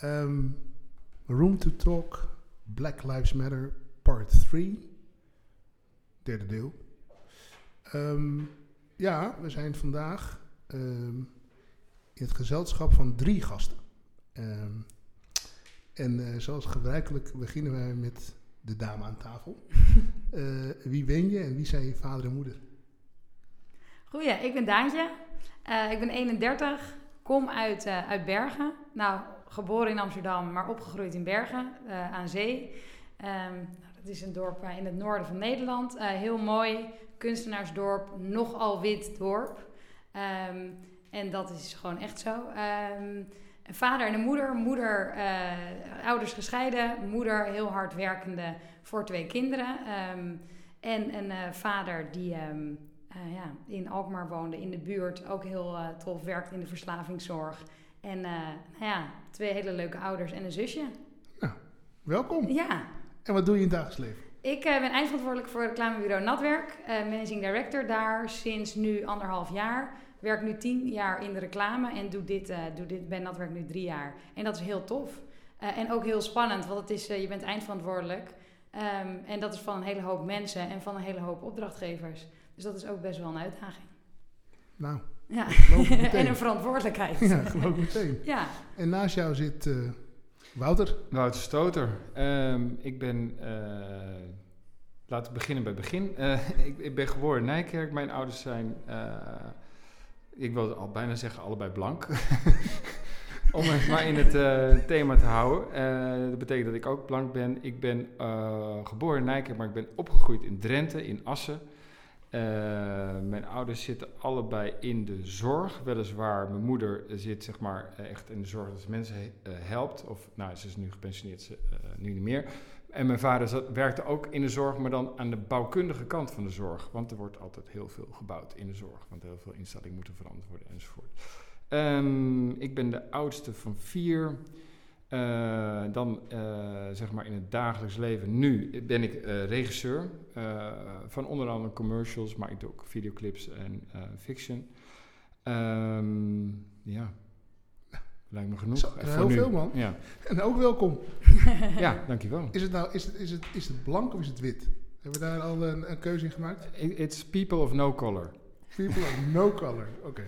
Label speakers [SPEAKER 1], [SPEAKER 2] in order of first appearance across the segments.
[SPEAKER 1] Ehm, Room to Talk, Black Lives Matter, part 3. Derde deel. Ehm, ja, we zijn vandaag ehm, in het gezelschap van drie gasten. En eh, zoals gebruikelijk beginnen wij met de dame aan tafel. Eh, wie ben je en wie zijn je vader en moeder?
[SPEAKER 2] Goeie, ik ben Daantje. Eh, ik ben 31, kom uit, uit Bergen. Nou, geboren in Amsterdam, maar opgegroeid in Bergen, eh, aan zee. Nou, dat is een dorp eh, in het noorden van Nederland. Eh, heel mooi, kunstenaarsdorp, nogal wit dorp. Ehm, en dat is gewoon echt zo. Ehm, een vader en een moeder. Moeder, ouders gescheiden. Moeder heel hard werkende voor twee kinderen. En een vader die ja, in Alkmaar woonde, in de buurt. Ook heel tof, werkt in de verslavingszorg. En eh, nou ja, twee hele leuke ouders en een zusje.
[SPEAKER 1] Welkom.
[SPEAKER 2] Ja,
[SPEAKER 1] En wat doe je in het dagelijks leven?
[SPEAKER 2] ik eh, ben eindverantwoordelijk voor reclamebureau Natwerk. eh, managing director daar sinds nu anderhalf jaar. Werk nu tien jaar in de reclame en doe dit, doe dit bij Natwerk nu drie jaar. En dat is heel tof. En ook heel spannend, want het is, je bent eindverantwoordelijk. Ehm, en dat is van een hele hoop mensen en van een hele hoop opdrachtgevers. Dus dat is ook best wel een uitdaging.
[SPEAKER 1] Nou,
[SPEAKER 2] Ja. en een verantwoordelijkheid.
[SPEAKER 1] ja, geloof ik meteen.
[SPEAKER 2] Ja.
[SPEAKER 1] En naast jou zit eh, Wouter.
[SPEAKER 3] Wouter Stoter. Ehm, ik ben, eh, laten we beginnen bij het begin. Eh, ik, ik ben geboren in Nijkerk. Mijn ouders zijn, eh, ik wil al bijna zeggen, allebei blank. Om het maar in het eh, thema te houden. Eh, dat betekent dat ik ook blank ben. Ik ben eh, geboren in Nijkerk, maar ik ben opgegroeid in Drenthe, in Assen. Eh, mijn ouders zitten allebei in de zorg. Weliswaar, mijn moeder zit zeg maar eh, echt in de zorg dat ze mensen eh, helpt. Of, nou, ze is nu gepensioneerd, ze, eh, nu niet meer. En mijn vader werkte ook in de zorg, maar dan aan de bouwkundige kant van de zorg. Want er wordt altijd heel veel gebouwd in de zorg. Want heel veel instellingen moeten veranderd worden enzovoort. Ehm, ik ben de oudste van vier. Eh, dan eh, zeg maar in het dagelijks leven. Nu ben ik eh, regisseur van onder andere commercials, maar ik doe ook videoclips en fiction. Ehm, ja, lijkt me genoeg.
[SPEAKER 1] Zo, heel
[SPEAKER 3] nu.
[SPEAKER 1] veel, man.
[SPEAKER 3] Ja,
[SPEAKER 1] En ook welkom.
[SPEAKER 3] ja dankjewel.
[SPEAKER 1] Is het nou is het, is het, is het blank of is het wit? Hebben we daar al een, een keuze in gemaakt?
[SPEAKER 3] It's people of no color.
[SPEAKER 1] People of no color. Oké.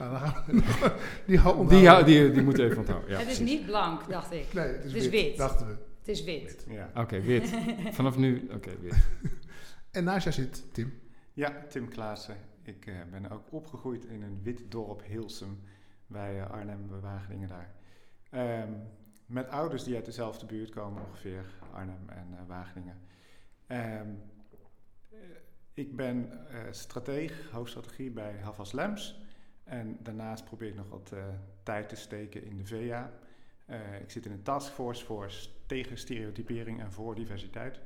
[SPEAKER 1] Nou, dan gaan we die hou-
[SPEAKER 3] Die, die, die moeten even onthouden. Ja,
[SPEAKER 2] het is
[SPEAKER 3] precies.
[SPEAKER 2] niet blank, dacht ik.
[SPEAKER 1] Nee, het is,
[SPEAKER 2] Het is
[SPEAKER 1] wit,
[SPEAKER 2] wit.
[SPEAKER 1] dachten we.
[SPEAKER 2] Het is wit.
[SPEAKER 4] Ja.
[SPEAKER 3] Oké, wit. Vanaf nu, oké, wit.
[SPEAKER 1] En naast jou zit Tim.
[SPEAKER 4] ja, Tim Klaassen. Ik eh, ben ook opgegroeid in een wit dorp Hilsum bij eh, Arnhem, bij Wageningen daar. Ehm, met ouders die uit dezelfde buurt komen ongeveer, Arnhem en eh, Wageningen. Ehm, eh, ik ben eh, strateeg, hoofdstrategie bij Havas Lems. En daarnaast probeer ik nog wat eh, tijd te steken in de VA. Eh, ik zit in een taskforce voor tegen stereotypering en voor diversiteit.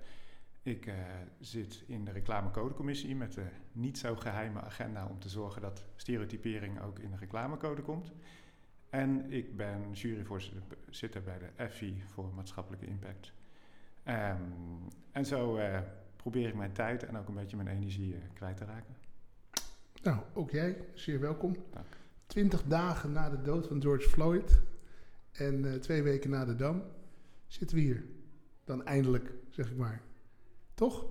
[SPEAKER 4] Ik eh, zit in de reclamecodecommissie met de niet zo geheime agenda om te zorgen dat stereotypering ook in de reclamecode komt. En ik ben juryvoorzitter bij de FI voor maatschappelijke impact. Ehm, en zo probeer ik mijn tijd en ook een beetje mijn energie kwijt te raken.
[SPEAKER 1] Nou, ook jij, zeer welkom.
[SPEAKER 4] Dank.
[SPEAKER 1] Twintig dagen na de dood van George Floyd en eh, twee weken na de Dam zitten we hier. Dan eindelijk, zeg ik maar. Toch,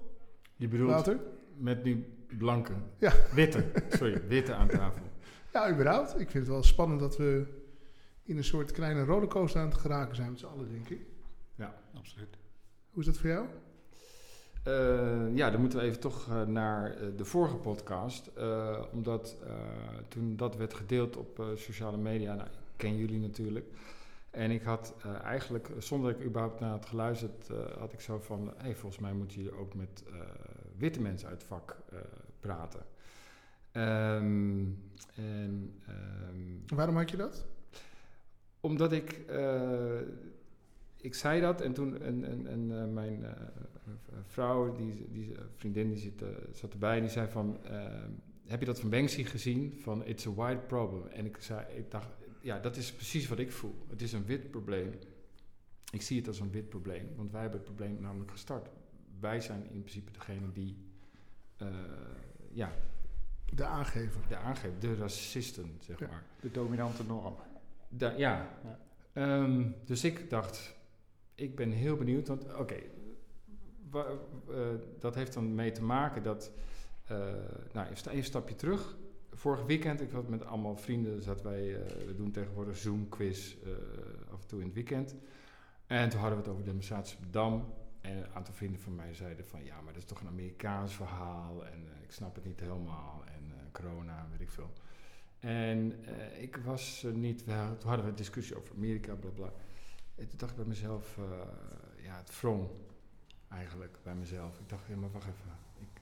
[SPEAKER 3] Je bedoelt met nu blanke,
[SPEAKER 1] Ja.
[SPEAKER 3] witte, sorry, witte aan tafel.
[SPEAKER 1] Ja, überhaupt. Ik vind het wel spannend dat we in een soort kleine rollercoaster aan het geraken zijn met z'n allen, denk ik.
[SPEAKER 4] Absoluut.
[SPEAKER 1] Hoe is dat voor jou?
[SPEAKER 3] Eh, ja, dan moeten we even toch eh, naar eh, de vorige podcast. omdat toen dat werd gedeeld op sociale media, nou, ik ken jullie natuurlijk. En ik had eigenlijk, zonder dat ik überhaupt naar het geluisterd, had ik zo van... Hé, hey, volgens mij moeten jullie ook met witte mensen uit het vak praten. Ehm, en, ehm,
[SPEAKER 1] Waarom had je dat?
[SPEAKER 3] omdat ik, ik zei dat en toen en, en, en eh, mijn eh, vrouw, die, die vriendin, die zit, eh, zat erbij en die zei van, eh, heb je dat van Banksy gezien? Van It's a white problem. En ik zei, ik dacht, ja, dat is precies wat ik voel. Het is een wit probleem. Ik zie het als een wit probleem, want wij hebben het probleem namelijk gestart. Wij zijn in principe degene die, eh, ja,
[SPEAKER 1] De aangever.
[SPEAKER 3] de aangeven, de racisten, zeg
[SPEAKER 1] Ja.
[SPEAKER 3] maar.
[SPEAKER 4] De dominante norm.
[SPEAKER 3] Da- ja, Ehm, dus ik dacht, ik ben heel benieuwd, want oké, eh, dat heeft dan mee te maken dat, eh, nou even, een stapje terug. Vorig weekend, ik had met allemaal vrienden, zaten wij, eh, we doen tegenwoordig Zoom quiz eh, af en toe in het weekend. En toen hadden we het over de demonstratie Dam. En een aantal vrienden van mij zeiden van, ja, maar dat is toch een Amerikaans verhaal en ik snap het niet helemaal en corona, weet ik veel. En ik was niet, toen hadden we een discussie over Amerika, bla bla. En toen dacht ik bij mezelf, eh, ja, het wrong eigenlijk bij mezelf. Ik dacht, ja, maar wacht even. Ik,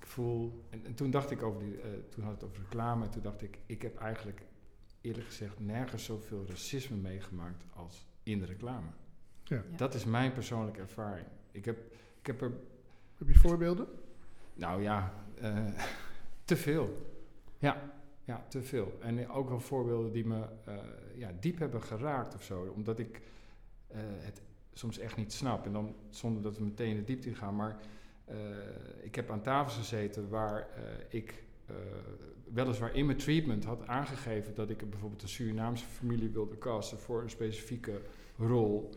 [SPEAKER 3] ik voel, en, en toen dacht ik over die, eh, toen had het over reclame, en toen dacht ik, ik heb eigenlijk eerlijk gezegd nergens zoveel racisme meegemaakt als in de reclame.
[SPEAKER 1] Ja.
[SPEAKER 2] Ja.
[SPEAKER 3] Dat is mijn persoonlijke ervaring. Ik heb, ik heb er
[SPEAKER 1] Heb je voorbeelden?
[SPEAKER 3] nou ja, eh, te veel. Ja, ja, te veel. En ook wel voorbeelden die me eh, ja, diep hebben geraakt of zo. Omdat ik eh, het soms echt niet snap. En dan zonder dat we meteen de diepte in gaan. Maar eh, ik heb aan tafels gezeten waar ik weliswaar in mijn treatment had aangegeven dat ik bijvoorbeeld een Surinaamse familie wilde casten voor een specifieke rol.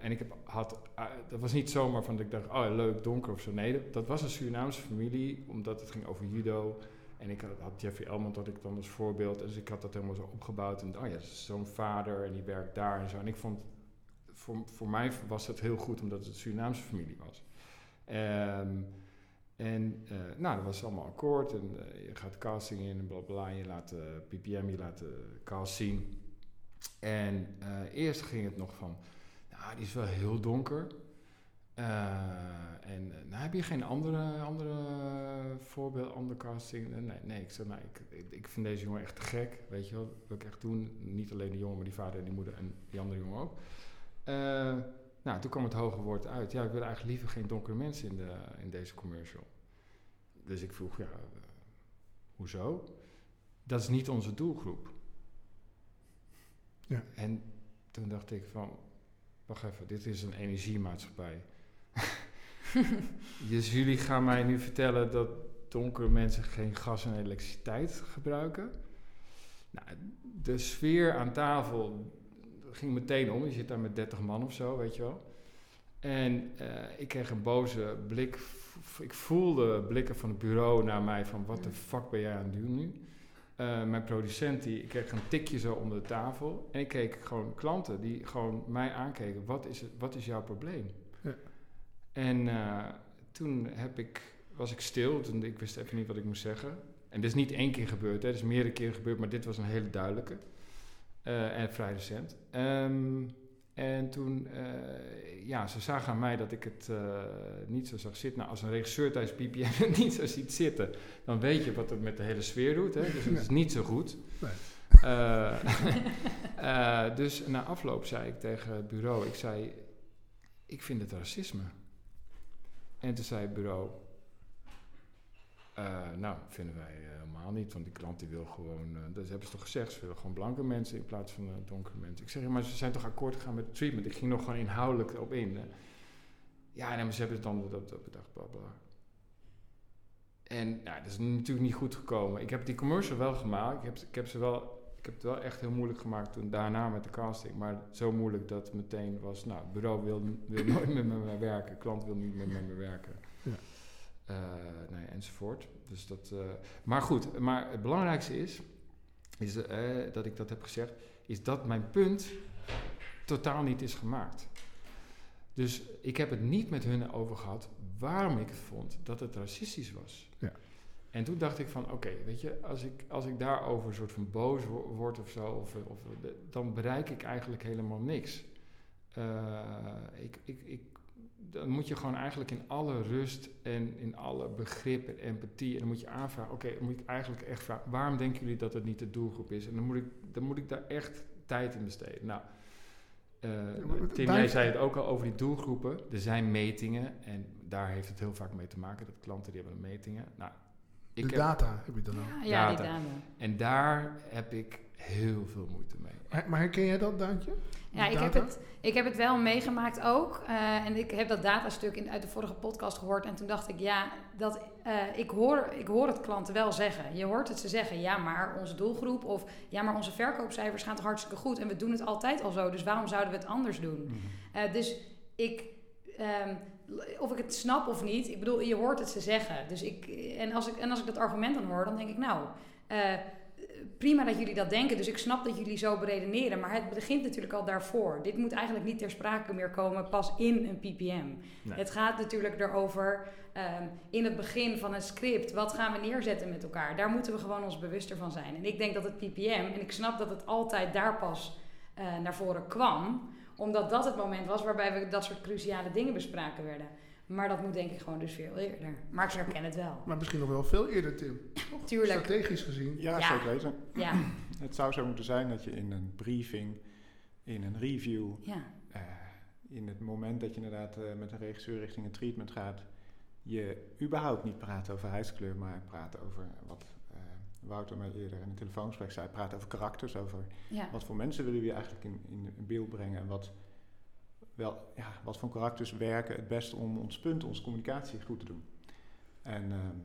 [SPEAKER 3] En ik heb, had, dat was niet zomaar van dat ik dacht, oh leuk, donker of zo. Nee, dat, dat was een Surinaamse familie, omdat het ging over judo. En ik had, Jeffrey Elmond had ik dan als voorbeeld. Dus ik had dat helemaal zo opgebouwd. En oh ja, zo'n vader en die werkt daar en zo. En ik vond, voor, voor mij was het heel goed, omdat het Surinaamse familie was. Ehm, en uh, nou, dat was allemaal akkoord. En uh, je gaat casting in en bla bla. En je laat de PPM, je laat de cast zien. En eerst ging het nog van, nou, die is wel heel donker. Uh, en nou, heb je geen andere, andere voorbeeld, andere casting? Nee, nee. Ik zei, nou, ik, ik, vind deze jongen echt te gek. Weet je wel, wat wil ik echt doen? Niet alleen de jongen, maar die vader en die moeder en die andere jongen ook. Uh, nou, toen kwam het hoge woord uit. Ja, ik wil eigenlijk liever geen donkere mensen in, de, in deze commercial. Dus ik vroeg, ja, uh, hoezo? Dat is niet onze doelgroep.
[SPEAKER 1] Ja.
[SPEAKER 3] En toen dacht ik van, wacht even, dit is een energiemaatschappij. dus jullie gaan mij nu vertellen dat donkere mensen geen gas en elektriciteit gebruiken? Nou, de sfeer aan tafel ging meteen om. Je zit daar met 30 man of zo, weet je wel. En uh, ik kreeg een boze blik. Ik voelde blikken van het bureau naar mij van... wat de fuck ben jij aan het doen nu? Uh, mijn producent, die, ik kreeg een tikje zo onder de tafel. En ik keek gewoon klanten die gewoon mij aankeken. Wat is, het, wat is jouw probleem? En uh, toen heb ik, was ik stil. Toen, ik wist even niet wat ik moest zeggen. En dit is niet één keer gebeurd. Hè. Het is meerdere keren gebeurd. Maar dit was een hele duidelijke. Uh, en vrij recent. Um, en toen, uh, ja, ze zagen aan mij dat ik het uh, niet zo zag zitten. Nou, als een regisseur tijdens PPM het niet zo ziet zitten, dan weet je wat het met de hele sfeer doet. Hè? Dus het is niet zo goed.
[SPEAKER 1] Nee.
[SPEAKER 3] Dus na afloop zei ik tegen het bureau, ik zei, ik vind het racisme. En toen zei het bureau, uh, nou, vinden wij uh, helemaal niet, want die klant die wil gewoon, uh, dat hebben ze toch gezegd, ze willen gewoon blanke mensen in plaats van donkere mensen. Ik zeg, ja, maar ze zijn toch akkoord gegaan met het treatment? Ik ging nog gewoon inhoudelijk op in. Ja, nee, maar ze hebben het dan dat, dat bedacht, bla bla. En ja, dat is natuurlijk niet goed gekomen. Ik heb die commercial wel gemaakt, ik heb, ik heb ze wel... Ik heb het wel echt heel moeilijk gemaakt toen daarna met de casting. Maar zo moeilijk dat het meteen was... Nou, het bureau wil, wil nooit meer met me werken. klant wil niet meer met me werken.
[SPEAKER 1] Ja.
[SPEAKER 3] Uh, nee, enzovoort. Dus dat, uh, maar goed, maar het belangrijkste is, is uh, dat ik dat heb gezegd, is dat mijn punt totaal niet is gemaakt. Dus ik heb het niet met hun over gehad waarom ik vond dat het racistisch was. En toen dacht ik van, oké, okay, weet je, als ik, als ik daarover een soort van boos word of zo, of, of, dan bereik ik eigenlijk helemaal niks. ik, ik, ik dan moet je gewoon eigenlijk in alle rust en in alle begrip en empathie. En dan moet je aanvragen, oké, okay, dan moet ik eigenlijk echt vragen, waarom denken jullie dat het niet de doelgroep is? En dan moet ik, dan moet ik daar echt tijd in besteden. Nou, uh, ja, Tim, jij zei het ook al over die doelgroepen. Er zijn metingen en daar heeft het heel vaak mee te maken, dat klanten die hebben metingen. Nou,
[SPEAKER 1] de heb, data heb je dan ook.
[SPEAKER 2] Ja, die data.
[SPEAKER 3] En daar heb ik heel veel moeite mee.
[SPEAKER 1] Maar herken jij dat, Daantje?
[SPEAKER 2] Ja, ik heb,
[SPEAKER 1] data?
[SPEAKER 2] het, ik heb het wel meegemaakt ook. Eh, en ik heb dat datastuk in, uit de vorige podcast gehoord. En toen dacht ik, ja, dat, eh, ik, hoor, ik hoor het klanten wel zeggen. Je hoort het ze zeggen, ja, maar onze doelgroep... of ja, maar onze verkoopcijfers gaan toch hartstikke goed... en we doen het altijd al zo, dus waarom zouden we het anders doen?
[SPEAKER 4] Mhm.
[SPEAKER 2] Eh, dus ik, ehm, of ik het snap of niet, ik bedoel, je hoort het ze zeggen. Dus ik, en, als ik, en als ik dat argument dan hoor, dan denk ik, nou, eh, prima dat jullie dat denken. Dus ik snap dat jullie zo beredeneren. Maar het begint natuurlijk al daarvoor. Dit moet eigenlijk niet ter sprake meer komen pas in een PPM.
[SPEAKER 3] Nee.
[SPEAKER 2] Het gaat natuurlijk erover ehm, in het begin van een script. Wat gaan we neerzetten met elkaar? Daar moeten we gewoon ons bewuster van zijn. En ik denk dat het PPM, en ik snap dat het altijd daar pas eh, naar voren kwam omdat dat het moment was waarbij we dat soort cruciale dingen bespraken werden. Maar dat moet denk ik gewoon dus veel eerder. Maar ik herken het wel.
[SPEAKER 1] Maar misschien nog wel veel eerder, Tim.
[SPEAKER 2] Tuurlijk.
[SPEAKER 1] Strategisch gezien.
[SPEAKER 4] Ja,
[SPEAKER 2] Ja.
[SPEAKER 4] zeker weten.
[SPEAKER 2] Ja,
[SPEAKER 4] Het zou zo moeten zijn dat je in een briefing, in een review,
[SPEAKER 2] ja,
[SPEAKER 4] eh, in het moment dat je inderdaad eh, met een regisseur richting een treatment gaat, je überhaupt niet praat over huidskleur, maar praat over wat Wouter mij eerder in het telefoongesprek zei, praat over karakters, over
[SPEAKER 2] ja.
[SPEAKER 4] wat voor mensen willen we eigenlijk in, in beeld brengen en wat, wel, ja, wat voor karakters werken het beste om ons punt, onze communicatie goed te doen. En ehm,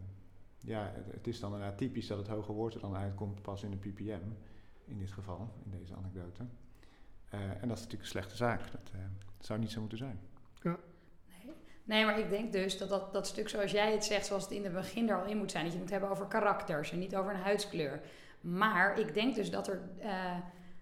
[SPEAKER 4] ja, het, het is dan inderdaad typisch dat het hoge woord er dan uitkomt pas in de ppm, in dit geval, in deze anekdote. Eh, en dat is natuurlijk een slechte zaak. Dat eh, zou niet zo moeten zijn.
[SPEAKER 2] Nee. Nee, maar ik denk dus dat, dat dat stuk zoals jij het zegt, zoals het in het begin er al in moet zijn. Dat je het moet hebben over karakters en niet over een huidskleur. Maar ik denk dus dat, er, eh,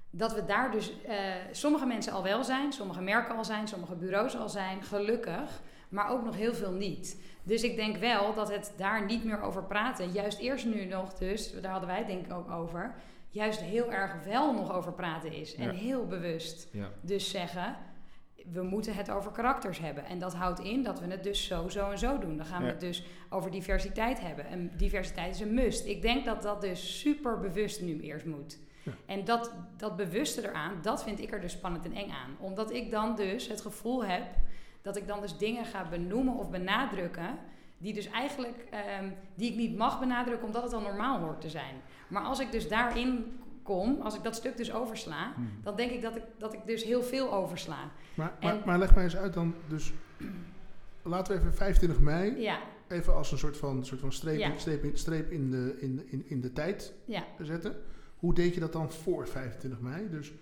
[SPEAKER 2] dat we daar dus eh, sommige mensen al wel zijn, sommige merken al zijn, sommige bureaus al zijn, gelukkig. Maar ook nog heel veel niet. Dus ik denk wel dat het daar niet meer over praten. Juist eerst nu nog dus, daar hadden wij het denk ik ook over. Juist heel erg wel nog over praten is. En
[SPEAKER 4] Ja.
[SPEAKER 2] heel bewust
[SPEAKER 3] Ja.
[SPEAKER 2] dus zeggen, we moeten het over karakters hebben. En dat houdt in dat we het dus zo, zo en zo doen. Dan gaan we
[SPEAKER 4] Ja.
[SPEAKER 2] het dus over diversiteit hebben. En diversiteit is een must. Ik denk dat dat dus super bewust nu eerst moet.
[SPEAKER 1] Ja.
[SPEAKER 2] En dat, dat bewuste eraan, dat vind ik er dus spannend en eng aan. Omdat ik dan dus het gevoel heb dat ik dan dus dingen ga benoemen of benadrukken... die dus eigenlijk, ehm, die ik niet mag benadrukken omdat het al normaal hoort te zijn. Maar als ik dus daarin kom, als ik dat stuk dus oversla... dan denk ik dat ik, dat ik dus heel veel oversla.
[SPEAKER 1] Maar, maar, maar leg mij eens uit dan. Dus laten we even 25 mei
[SPEAKER 2] Ja,
[SPEAKER 1] even als een soort van, soort van streep,
[SPEAKER 2] Ja.
[SPEAKER 1] streep, in, streep in, de, in, in, in de tijd
[SPEAKER 2] ja,
[SPEAKER 1] zetten. Hoe deed je dat dan voor 25 mei? Dus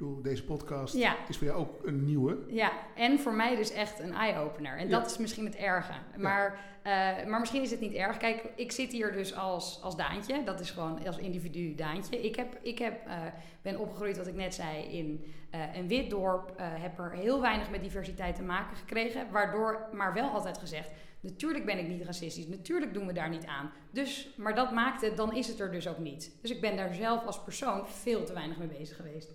[SPEAKER 1] bedoel, deze podcast
[SPEAKER 2] ja.
[SPEAKER 1] is voor jou ook een nieuwe.
[SPEAKER 2] Ja, en voor mij dus echt een eye-opener. En
[SPEAKER 1] Ja.
[SPEAKER 2] dat is misschien het erge. Maar, eh, maar misschien is het niet erg. Kijk, ik zit hier dus als, als Daantje. Dat is gewoon als individu Daantje. Ik, heb, ik heb, eh, ben opgegroeid, wat ik net zei, in eh, een wit dorp. heb er heel weinig met diversiteit te maken gekregen. Waardoor, maar wel altijd gezegd... Natuurlijk ben ik niet racistisch. Natuurlijk doen we daar niet aan. Dus, maar dat maakt het, dan is het er dus ook niet. Dus ik ben daar zelf als persoon veel te weinig mee bezig geweest.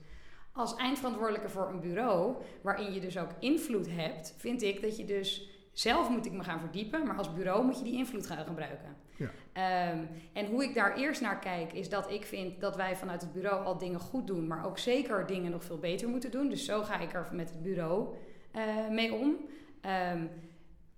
[SPEAKER 2] Als eindverantwoordelijke voor een bureau, waarin je dus ook invloed hebt, vind ik dat je dus zelf moet ik me gaan verdiepen, maar als bureau moet je die invloed gaan gebruiken.
[SPEAKER 1] Ja.
[SPEAKER 2] Ehm, en hoe ik daar eerst naar kijk, is dat ik vind dat wij vanuit het bureau al dingen goed doen, maar ook zeker dingen nog veel beter moeten doen. Dus zo ga ik er met het bureau eh, mee om. Ehm,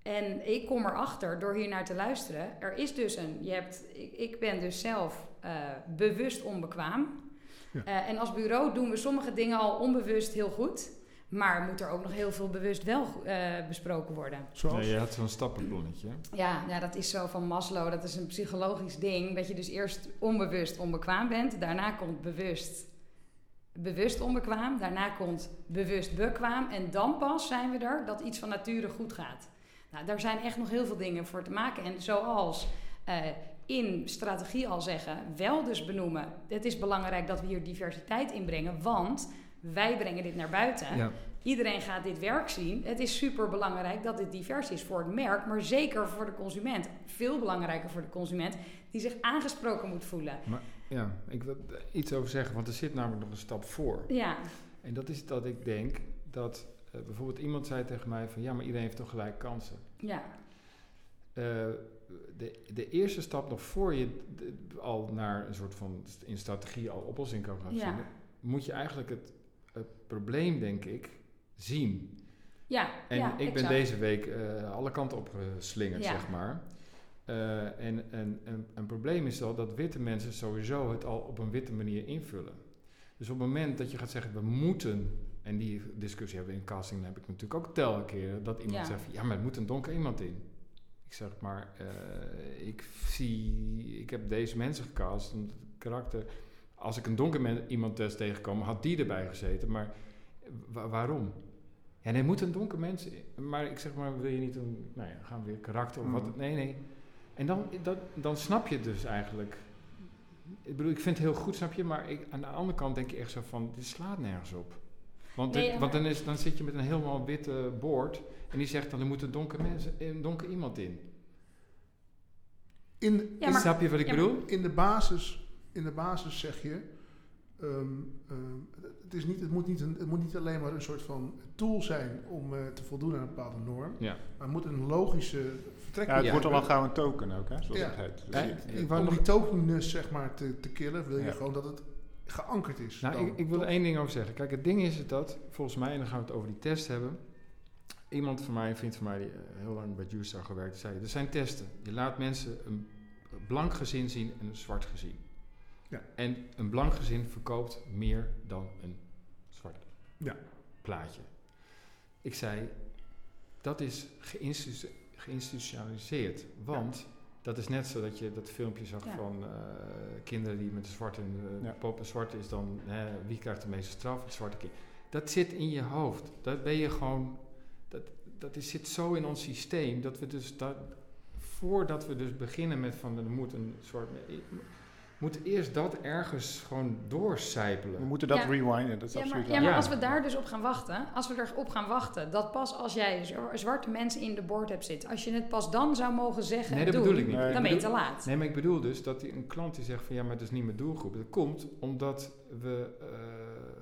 [SPEAKER 2] en ik kom erachter door hier naar te luisteren. Er is dus een. Je hebt, ik, ik ben dus zelf eh, bewust onbekwaam.
[SPEAKER 1] Ja.
[SPEAKER 2] Eh, en als bureau doen we sommige dingen al onbewust heel goed. Maar moet er ook nog heel veel bewust wel eh, besproken worden.
[SPEAKER 1] Zoals?
[SPEAKER 3] Nee, je had zo'n stappenplannetje.
[SPEAKER 2] Ja, ja, dat is zo van Maslow. Dat is een psychologisch ding. Dat je dus eerst onbewust onbekwaam bent. Daarna komt bewust, bewust onbekwaam. Daarna komt bewust bekwaam. En dan pas zijn we er dat iets van nature goed gaat. Nou, daar zijn echt nog heel veel dingen voor te maken. En zoals eh, in strategie al zeggen, wel dus benoemen. Het is belangrijk dat we hier diversiteit inbrengen. Want wij brengen dit naar buiten.
[SPEAKER 3] Ja.
[SPEAKER 2] Iedereen gaat dit werk zien. Het is super belangrijk dat dit divers is voor het merk, maar zeker voor de consument. Veel belangrijker voor de consument die zich aangesproken moet voelen.
[SPEAKER 3] ja, ik wil iets over zeggen, want er zit namelijk nog een stap voor.
[SPEAKER 2] Ja,
[SPEAKER 3] En dat is dat ik denk dat eh, bijvoorbeeld iemand zei tegen mij van ja, maar iedereen heeft toch gelijk kansen.
[SPEAKER 2] ja,
[SPEAKER 3] Eh, de, de eerste stap nog voor je al naar een soort van in strategie al oplossing kan gaan
[SPEAKER 2] Ja.
[SPEAKER 3] vinden, moet je eigenlijk het, het probleem, denk ik, zien.
[SPEAKER 2] ja.
[SPEAKER 3] En
[SPEAKER 2] ja,
[SPEAKER 3] ik ben
[SPEAKER 2] exact.
[SPEAKER 3] deze week eh, alle kanten op geslingerd,
[SPEAKER 2] Ja.
[SPEAKER 3] zeg maar. Eh, en en een, een probleem is al dat witte mensen sowieso het al op een witte manier invullen. Dus op het moment dat je gaat zeggen, we moeten En die discussie hebben we in casting heb ik natuurlijk ook tel een keer. Dat iemand
[SPEAKER 2] Ja.
[SPEAKER 3] zegt ja, maar er moet een donker iemand in. Ik zeg maar, eh, ik zie, ik heb deze mensen gecast. En het karakter, als ik een donker iemand test tegenkom, had die erbij gezeten. Maar wa- waarom? Ja, nee, moet een donker mens. Maar ik zeg maar, wil je niet een, nou ja, gaan we weer karakter of
[SPEAKER 4] Mm.
[SPEAKER 3] wat? Nee, nee. En dan, dat, dan snap je het dus eigenlijk. Ik bedoel, ik vind het heel goed, snap je? Maar ik, aan de andere kant denk je echt zo van, dit slaat nergens op. Want,
[SPEAKER 2] Nee,
[SPEAKER 3] dit- want dan, is, dan zit je met een helemaal witte boord en die zegt dan, er moet een donker, mens, een donker iemand in.
[SPEAKER 1] In,
[SPEAKER 2] Ja, maar-
[SPEAKER 3] snap je wat ik
[SPEAKER 2] ja,
[SPEAKER 3] bedoel?
[SPEAKER 1] in, de basis, in de basis zeg je, ehm, ehm, het, is niet, het, moet niet een, het moet niet alleen maar een soort van tool zijn om eh, te voldoen aan een bepaalde norm,
[SPEAKER 3] Ja.
[SPEAKER 1] maar het moet een logische vertrek
[SPEAKER 4] Ja, het
[SPEAKER 3] Ja.
[SPEAKER 4] wordt al wel gauw een token ook, hè, zoals
[SPEAKER 1] Ja.
[SPEAKER 4] het heet. Dus
[SPEAKER 3] Eh,
[SPEAKER 4] je-
[SPEAKER 3] ik wou
[SPEAKER 1] Om
[SPEAKER 3] nog-
[SPEAKER 1] die tokenness zeg maar te, te killen, wil je
[SPEAKER 4] Ja.
[SPEAKER 1] gewoon dat het geankerd is.
[SPEAKER 3] Nou,
[SPEAKER 1] dan,
[SPEAKER 3] ik, ik wil er één ding over zeggen. Kijk, het ding is het dat, volgens mij, en dan gaan we het over die test hebben. Iemand van mij, een vriend van mij, die eh, heel lang bij Juice gewerkt, zei: Er zijn testen. Je laat mensen een blank gezin zien en een zwart gezin.
[SPEAKER 1] Ja.
[SPEAKER 3] En een blank gezin verkoopt meer dan een zwart
[SPEAKER 1] Ja.
[SPEAKER 3] plaatje. Ik zei: Dat is geïnstitu- geïnstitutionaliseerd. Want dat is net zo dat je dat filmpje zag
[SPEAKER 2] Ja.
[SPEAKER 3] van eh, kinderen die met een zwarte uh,
[SPEAKER 4] Ja.
[SPEAKER 3] pop. Een zwarte is dan hè, wie krijgt de meeste straf? Het zwarte kind. Dat zit in je hoofd. Dat ben je gewoon. Dat, dat is, zit zo in ons systeem dat we dus dat. Voordat we dus beginnen met van er moet een soort. Moet eerst dat ergens gewoon doorcijpelen.
[SPEAKER 4] We moeten dat
[SPEAKER 2] Ja.
[SPEAKER 4] rewinden, dat is
[SPEAKER 2] Ja, maar,
[SPEAKER 4] absoluut
[SPEAKER 2] ja, maar
[SPEAKER 3] Ja.
[SPEAKER 2] als we daar dus op gaan wachten, als we erop gaan wachten, dat pas als jij zwarte mensen in de board hebt zitten, als je het pas dan zou mogen zeggen,
[SPEAKER 3] Nee,
[SPEAKER 2] en
[SPEAKER 3] dat
[SPEAKER 2] doen,
[SPEAKER 3] bedoel ik niet.
[SPEAKER 4] Nee.
[SPEAKER 3] Ik
[SPEAKER 2] dan ben je te laat.
[SPEAKER 3] Nee, maar ik bedoel dus dat die, een klant die zegt van ja, maar het is niet mijn doelgroep. Dat komt omdat we, eh,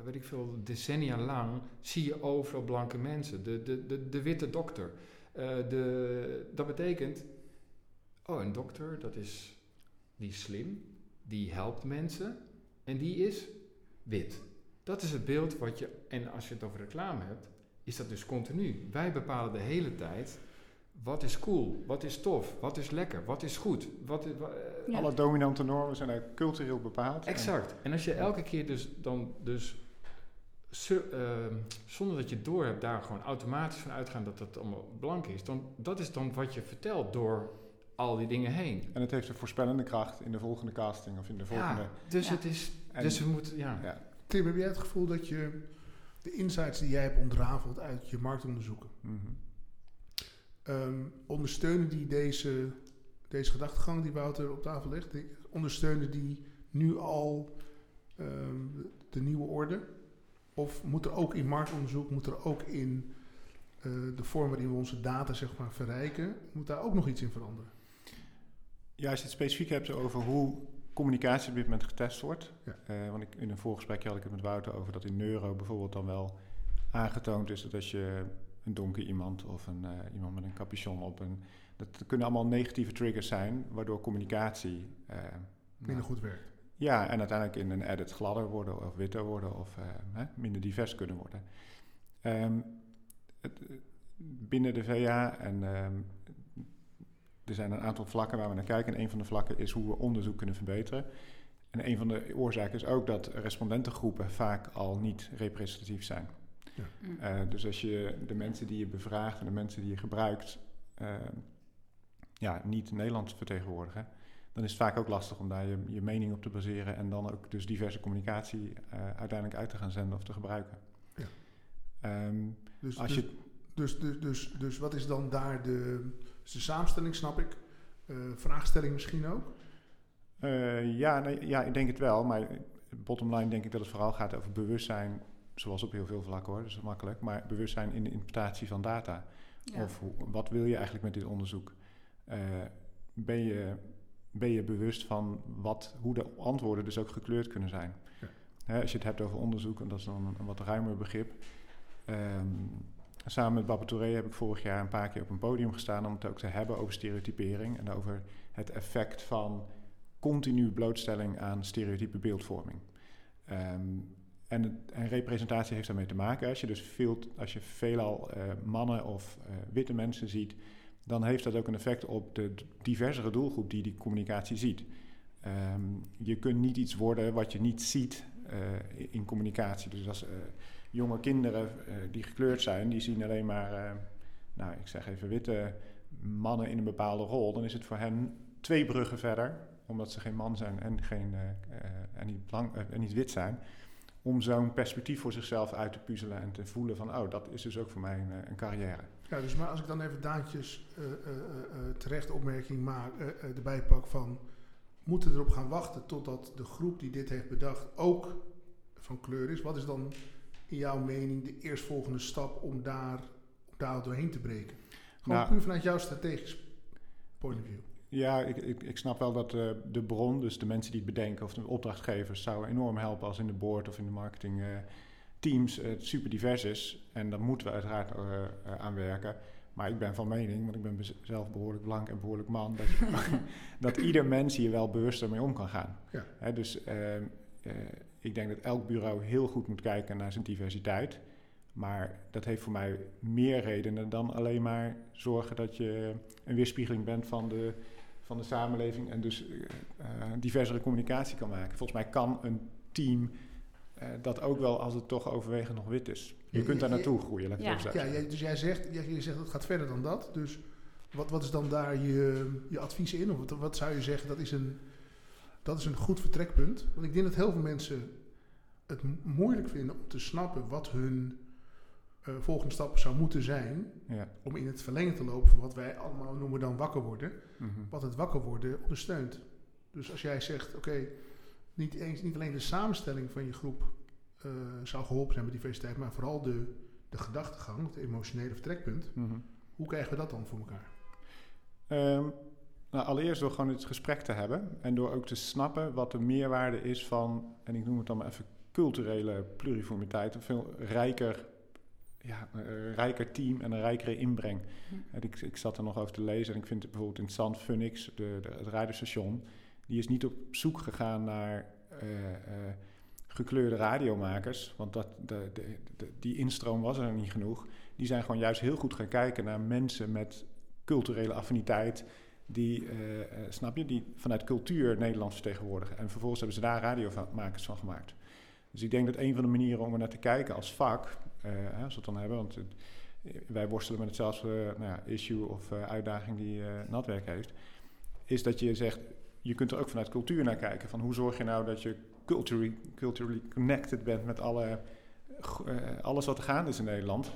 [SPEAKER 3] weet ik veel, decennia lang zie je overal blanke mensen. De, de, de, de witte dokter. Eh, de, dat betekent, oh, een dokter, dat is, die is slim, die helpt mensen en die is wit. Dat is het beeld wat je, en als je het over reclame hebt, is dat dus continu. Wij bepalen de hele tijd wat is cool, wat is tof, wat is lekker, wat is goed. Wat wa- eh,
[SPEAKER 2] Ja.
[SPEAKER 4] Alle dominante normen zijn ook cultureel bepaald.
[SPEAKER 3] Exact. En als je elke keer dus dan dus su- ehm, zonder dat je door hebt daar gewoon automatisch van uitgaan dat het allemaal blank is, dan dat is dan wat je vertelt door al die dingen heen.
[SPEAKER 4] En het heeft een voorspellende kracht in de volgende casting of in de volgende...
[SPEAKER 3] Ja, dus
[SPEAKER 2] Ja.
[SPEAKER 3] het is,
[SPEAKER 4] En-
[SPEAKER 3] dus we moeten, ja.
[SPEAKER 4] ja.
[SPEAKER 1] Tim, heb jij het gevoel dat je de insights die jij hebt ontrafeld uit je marktonderzoeken,
[SPEAKER 4] Mhm.
[SPEAKER 1] ehm, ondersteunen die deze, deze gedachtegang die Wouter op tafel legt, die- ondersteunen die nu al ehm, de nieuwe orde? Of moet er ook in marktonderzoek, moet er ook in eh, de vorm waarin we onze data zeg maar, verrijken, moet daar ook nog iets in veranderen?
[SPEAKER 4] Ja, als je het specifiek hebt over hoe communicatie op dit moment getest wordt.
[SPEAKER 1] Ja.
[SPEAKER 4] Eh, want ik, in een voorgesprekje had ik het met Wouter over dat in neuro bijvoorbeeld dan wel aangetoond is dat als je een donker iemand of een, eh, iemand met een capuchon op een... Dat kunnen allemaal negatieve triggers zijn, waardoor communicatie... eh, nou,
[SPEAKER 1] Minder goed werkt.
[SPEAKER 4] Ja, en uiteindelijk in een edit gladder worden of witter worden of hè, minder divers kunnen worden. Ehm, het, binnen de VA en ehm, er zijn een aantal vlakken waar we naar kijken. En een van de vlakken is hoe we onderzoek kunnen verbeteren. En een van de oorzaken is ook dat respondentengroepen vaak al niet representatief zijn.
[SPEAKER 2] Mm.
[SPEAKER 4] Eh, dus als je de mensen die je bevraagt en de mensen die je gebruikt eh, ja, niet Nederland vertegenwoordigen, dan is het vaak ook lastig om daar je, je mening op te baseren en dan ook dus diverse communicatie eh, uiteindelijk uit te gaan zenden of te gebruiken.
[SPEAKER 1] Ja.
[SPEAKER 4] Ehm,
[SPEAKER 1] Dus,
[SPEAKER 4] als
[SPEAKER 1] dus,
[SPEAKER 4] je,
[SPEAKER 1] dus, dus, dus, dus wat is dan daar de, dus de samenstelling, snap ik? Eh, vraagstelling misschien ook?
[SPEAKER 4] eh, ja, nee, ja, ik denk het wel, maar bottom line denk ik dat het vooral gaat over bewustzijn, zoals op heel veel vlakken hoor, dus dat is makkelijk, maar bewustzijn in de interpretatie van data.
[SPEAKER 2] Ja.
[SPEAKER 4] Of hoe, wat wil je eigenlijk met dit onderzoek? Eh, ben, je, ben je bewust van wat, hoe de antwoorden dus ook gekleurd kunnen zijn?
[SPEAKER 1] Ja.
[SPEAKER 4] Hè, als je het hebt over onderzoek, en dat is dan een, een wat ruimer begrip. Ehm, samen met Babbe Touré heb ik vorig jaar een paar keer op een podium gestaan om het ook te hebben over stereotypering en over het effect van continu blootstelling aan stereotype beeldvorming. Ehm, en, en representatie heeft daarmee te maken. Als je dus veel, als je veelal eh, mannen of eh, witte mensen ziet, dan heeft dat ook een effect op de diversere doelgroep die die communicatie ziet. Ehm, je kunt niet iets worden wat je niet ziet eh, in communicatie. Dus als, jonge kinderen eh, die gekleurd zijn, die zien alleen maar, eh, nou ik zeg even witte mannen in een bepaalde rol. Dan is het voor hen twee bruggen verder, omdat ze geen man zijn en, geen, eh, en, niet, blank, en niet wit zijn. Om zo'n perspectief voor zichzelf uit te puzzelen en te voelen van, oh, dat is dus ook voor mij een, een carrière.
[SPEAKER 1] Ja, dus maar als ik dan even Daantjes eh, terecht opmerking maak, erbij pak van... moeten erop gaan wachten totdat de groep die dit heeft bedacht ook van kleur is? Wat is dan in jouw mening de eerstvolgende stap om daar, daar doorheen te breken? Gewoon
[SPEAKER 4] Nou-
[SPEAKER 1] puur vanuit jouw strategisch point of view.
[SPEAKER 4] Ja, ik, ik, ik snap wel dat eh, de bron, dus de mensen die het bedenken of de opdrachtgevers, zou enorm helpen als in de board of in de marketing eh, teams het super divers is. En daar moeten we uiteraard eh, eh, aan werken. Maar ik ben van mening, want ik ben zelf behoorlijk blank en behoorlijk man, dat, dat ieder mens hier wel bewuster mee om kan gaan.
[SPEAKER 1] Ja.
[SPEAKER 4] Hè, dus eh, eh, ik denk dat elk bureau heel goed moet kijken naar zijn diversiteit. Maar dat heeft voor mij meer redenen dan alleen maar zorgen dat je een weerspiegeling bent van de, van de samenleving en dus eh, eh, diversere communicatie kan maken. Volgens mij kan een team eh, dat ook wel als het toch overwegend nog wit is. Je
[SPEAKER 1] Ja,
[SPEAKER 4] kunt daar
[SPEAKER 1] ja,
[SPEAKER 4] naartoe groeien, laat ik
[SPEAKER 2] Ja.
[SPEAKER 4] het zo
[SPEAKER 1] Ja,
[SPEAKER 4] zeggen.
[SPEAKER 1] jij, dus jij zegt, jij, zegt het gaat verder dan dat. Dus wat, wat is dan daar je, je advies in? Of wat, wat zou je zeggen, dat is, een, dat is een goed vertrekpunt? Want ik denk dat heel veel mensen het mo- moeilijk vinden om te snappen wat hun eh, volgende stap zou moeten zijn.
[SPEAKER 4] Ja.
[SPEAKER 1] Om in het verlengen te lopen van wat wij allemaal noemen dan wakker worden.
[SPEAKER 4] Mhm.
[SPEAKER 1] Wat het wakker worden ondersteunt. Dus als jij zegt, oké, niet, eens, niet alleen de samenstelling van je groep eh, zou geholpen zijn met diversiteit, maar vooral de, de gedachtegang, het emotionele vertrekpunt.
[SPEAKER 4] Mhm.
[SPEAKER 1] Hoe krijgen we dat dan voor elkaar?
[SPEAKER 4] Ehm, nou, allereerst door gewoon het gesprek te hebben en door ook te snappen wat de meerwaarde is van, en ik noem het dan maar even culturele pluriformiteit, een veel rijker, ja, een rijker team en een rijkere inbreng.
[SPEAKER 2] Hm.
[SPEAKER 4] En ik, ik zat er nog over te lezen en ik vind het bijvoorbeeld interessant, Funix, de, de, het radiostation, die is niet op zoek gegaan naar eh, eh, gekleurde radiomakers, want dat, de, de- die instroom was er niet genoeg. Die zijn gewoon juist heel goed gaan kijken naar mensen met culturele affiniteit, die, eh, eh, snap je, die vanuit cultuur Nederland vertegenwoordigen. En vervolgens hebben ze daar radiomakers van gemaakt. Dus ik denk dat een van de manieren om er naar te kijken als vak, hè, als we het dan hebben, want wij worstelen met hetzelfde nou ja, issue of uitdaging die Natwerk heeft, is dat je zegt, je kunt er ook vanuit cultuur naar kijken. Van hoe zorg je nou dat je culturally, culturally connected bent met alle, alles wat er gaande is in Nederland.